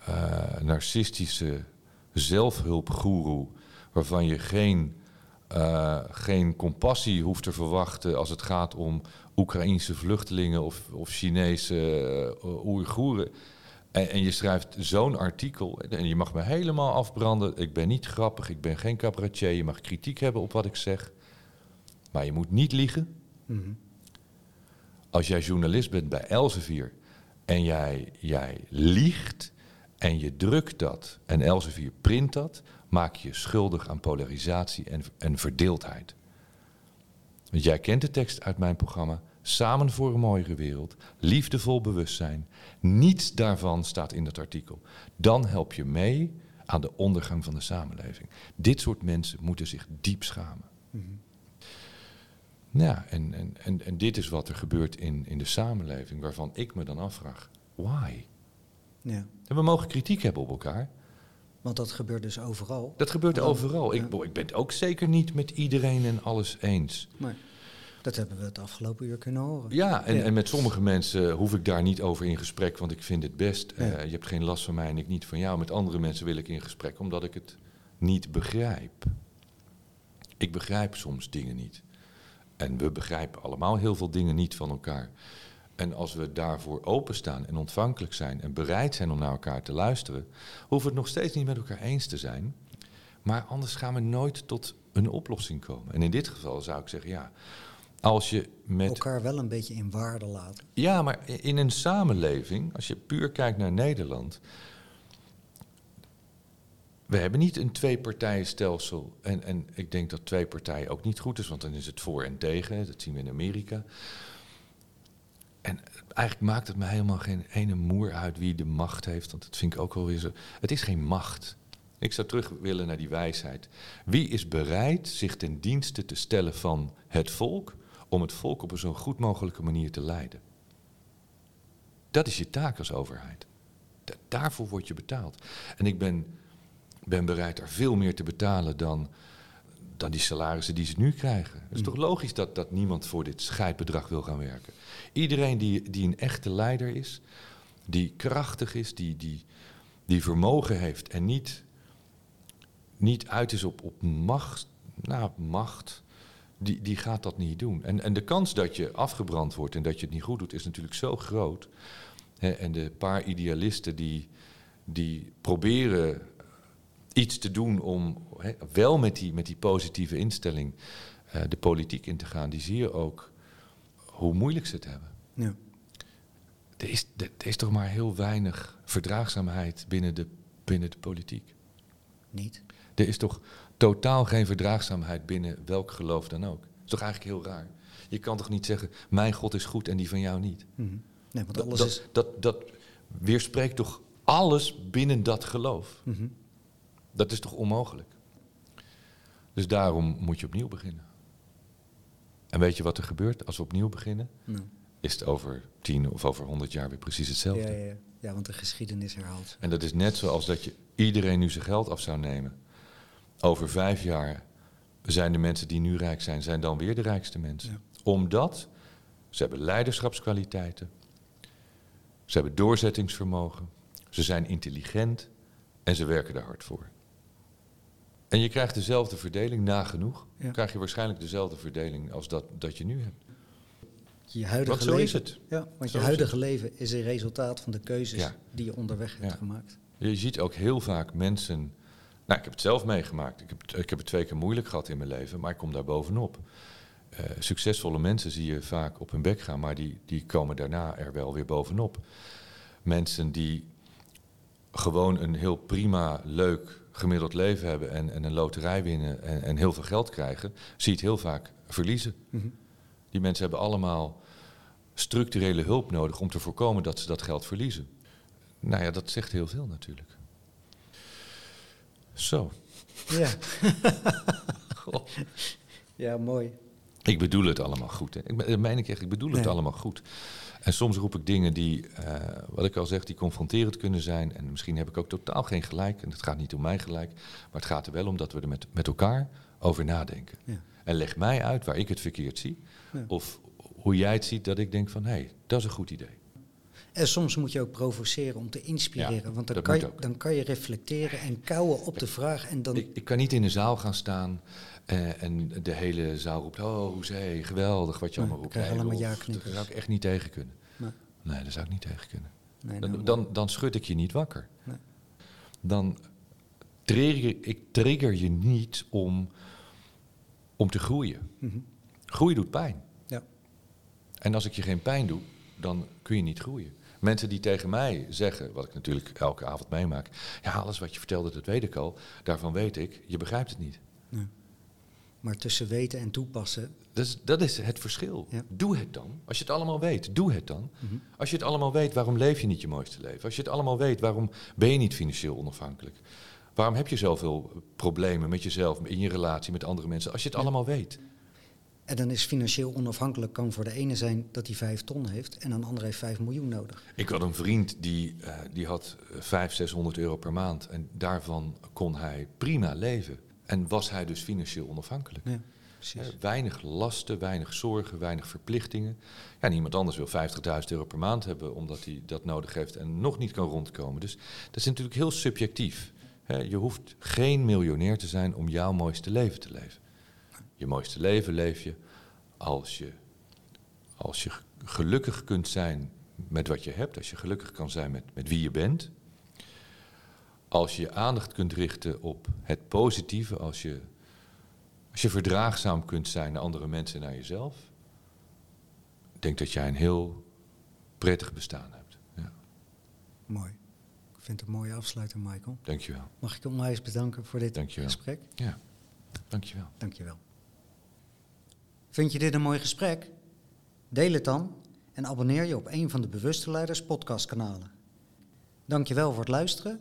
eh, narcistische zelfhulpgoeroe... waarvan je geen, eh, geen compassie hoeft te verwachten als het gaat om Oekraïnse vluchtelingen of, of Chinese uh, Oeigoeren. En, en, je schrijft zo'n artikel en je mag me helemaal afbranden. Ik ben niet grappig, ik ben geen cabaretier. Je mag kritiek hebben op wat ik zeg. Maar je moet niet liegen. Mm -hmm. Als jij journalist bent bij Elsevier en jij, jij liegt en je drukt dat en Elsevier print dat, maak je schuldig aan polarisatie en, en verdeeldheid. Want jij kent de tekst uit mijn programma. Samen voor een mooiere wereld, liefdevol bewustzijn. Niets daarvan staat in dat artikel. Dan help je mee aan de ondergang van de samenleving. Dit soort mensen moeten zich diep schamen. Mm -hmm. Ja, en, en, en, en dit is wat er gebeurt in, in de samenleving, waarvan ik me dan afvraag: why? Ja. En we mogen kritiek hebben op elkaar. Want dat gebeurt dus overal. Dat gebeurt dan, overal. Ja. Ik, ik ben het ook zeker niet met iedereen en alles eens. Maar dat hebben we het afgelopen uur kunnen horen. Ja, en, ja. en met sommige mensen hoef ik daar niet over in gesprek, want ik vind het best. Ja. Uh, je hebt geen last van mij en ik niet van jou. Met andere mensen wil ik in gesprek, omdat ik het niet begrijp. Ik begrijp soms dingen niet. En we begrijpen allemaal heel veel dingen niet van elkaar. En als we daarvoor openstaan en ontvankelijk zijn en bereid zijn om naar elkaar te luisteren, hoeven we het nog steeds niet met elkaar eens te zijn. Maar anders gaan we nooit tot een oplossing komen. En in dit geval zou ik zeggen, ja, als je met. Elkaar wel een beetje in waarde laten. Ja, maar in een samenleving, als je puur kijkt naar Nederland. We hebben niet een twee-partijenstelsel. En, en ik denk dat twee partijen ook niet goed is, want dan is het voor en tegen. Dat zien we in Amerika. En eigenlijk maakt het me helemaal geen ene moer uit wie de macht heeft. Want dat vind ik ook wel weer zo. Het is geen macht. Ik zou terug willen naar die wijsheid. Wie is bereid zich ten dienste te stellen van het volk om het volk op een zo goed mogelijke manier te leiden? Dat is je taak als overheid. Da daarvoor word je betaald. En ik ben, ben bereid daar veel meer te betalen dan, dan die salarissen die ze nu krijgen. Het is toch logisch dat, dat niemand voor dit scheidbedrag wil gaan werken. Iedereen die, die een echte leider is, die krachtig is, die, die, die vermogen heeft en niet, niet uit is op, op macht, nou, macht die, die gaat dat niet doen. En, en de kans dat je afgebrand wordt en dat je het niet goed doet, is natuurlijk zo groot. En de paar idealisten die, die proberen iets te doen om wel met die, met die positieve instelling uh, de politiek in te gaan, die zie je ook hoe moeilijk ze het hebben. Ja. Er, is, er is toch maar heel weinig verdraagzaamheid binnen de, binnen de politiek. Niet? Er is toch totaal geen verdraagzaamheid binnen welk geloof dan ook. Dat is toch eigenlijk heel raar. Je kan toch niet zeggen, mijn God is goed en die van jou niet. Mm Nee, want alles dat, is... dat, dat, weerspreekt toch alles binnen dat geloof. Mm Dat is toch onmogelijk? Dus daarom moet je opnieuw beginnen. En weet je wat er gebeurt als we opnieuw beginnen? Nou. Is het over tien of over honderd jaar weer precies hetzelfde. Ja, ja, ja, want de geschiedenis herhaalt. En dat is net zoals dat je iedereen nu zijn geld af zou nemen over vijf jaar zijn de mensen die nu rijk zijn, zijn dan weer de rijkste mensen. Omdat ze hebben leiderschapskwaliteiten, ze hebben doorzettingsvermogen, ze zijn intelligent en ze werken er hard voor. En je krijgt dezelfde verdeling, nagenoeg, ja. krijg je waarschijnlijk dezelfde verdeling als dat, dat je nu hebt. Je huidige want zo leven, is het. Ja, want je huidige leven is een resultaat van de keuzes die je onderweg hebt gemaakt. Je ziet ook heel vaak mensen nou, ik heb het zelf meegemaakt. Ik heb, ik heb het twee keer moeilijk gehad in mijn leven, maar ik kom daar bovenop. Uh, succesvolle mensen zie je vaak op hun bek gaan, maar die, die komen daarna er wel weer bovenop. Mensen die gewoon een heel prima, leuk, gemiddeld leven hebben en, en een loterij winnen en, en, heel veel geld krijgen, zie je het heel vaak verliezen. Mhm. Die mensen hebben allemaal structurele hulp nodig om te voorkomen dat ze dat geld verliezen. Nou ja, dat zegt heel veel natuurlijk. Zo. Ja. Ja, mooi. Ik bedoel het allemaal goed. Hè. Ik meen ik echt, ik bedoel het allemaal goed. En soms roep ik dingen die, uh, wat ik al zeg, die confronterend kunnen zijn. En misschien heb ik ook totaal geen gelijk. En het gaat niet om mijn gelijk. Maar het gaat er wel om dat we er met, met elkaar over nadenken. Ja. En leg mij uit waar ik het verkeerd zie. Of hoe jij het ziet dat ik denk van, hé, hey, dat is een goed idee. En soms moet je ook provoceren om te inspireren. want dan kan, je, dan kan je reflecteren en kouwen op de vraag. En dan... Ik, ik kan niet in de zaal gaan staan uh, en de hele zaal roept... Oh, hoezee, geweldig wat je allemaal roept. Nee, allemaal ja Daar zou ik echt niet tegen kunnen. Nee, nee daar zou ik niet tegen kunnen. Nee, dan, nou, dan, dan, schud ik je niet wakker. Nee. Dan trigger ik trigger je niet om, om te groeien. Mm Groeien doet pijn. Ja. En als ik je geen pijn doe, dan kun je niet groeien. Mensen die tegen mij zeggen, wat ik natuurlijk elke avond meemaak. Ja, alles wat je vertelde, dat weet ik al. Daarvan weet ik, je begrijpt het niet. Maar tussen weten en toepassen. Dat is, dat is het verschil. Doe het dan. Als je het allemaal weet, doe het dan. Mhm. Als je het allemaal weet, waarom leef je niet je mooiste leven? Als je het allemaal weet, waarom ben je niet financieel onafhankelijk? Waarom heb je zoveel problemen met jezelf, in je relatie met andere mensen? Als je het allemaal weet. En dan is financieel onafhankelijk kan voor de ene zijn dat hij vijf ton heeft en een andere heeft vijf miljoen nodig. Ik had een vriend die, uh, die had vijf, zeshonderd euro per maand en daarvan kon hij prima leven. En was hij dus financieel onafhankelijk. Ja, precies. Uh, weinig lasten, weinig zorgen, weinig verplichtingen. Ja, niemand anders wil 50.000 euro per maand hebben omdat hij dat nodig heeft en nog niet kan rondkomen. Dus dat is natuurlijk heel subjectief. je hoeft geen miljonair te zijn om jouw mooiste leven te leven. Je mooiste leven leef je als je, als je gelukkig kunt zijn met wat je hebt, als je gelukkig kan zijn met, met wie je bent. Als je je aandacht kunt richten op het positieve, als je, als je verdraagzaam kunt zijn naar andere mensen en naar jezelf. Ik denk dat jij een heel prettig bestaan hebt. Ja. Mooi. Ik vind het een mooie afsluiter, Michael. Dankjewel. Mag ik je onwijs bedanken voor dit gesprek? Ja, dankjewel. Dankjewel. Vind je dit een mooi gesprek? Deel het dan en abonneer je op een van de Bewuste Leiders podcastkanalen. Dankjewel voor het luisteren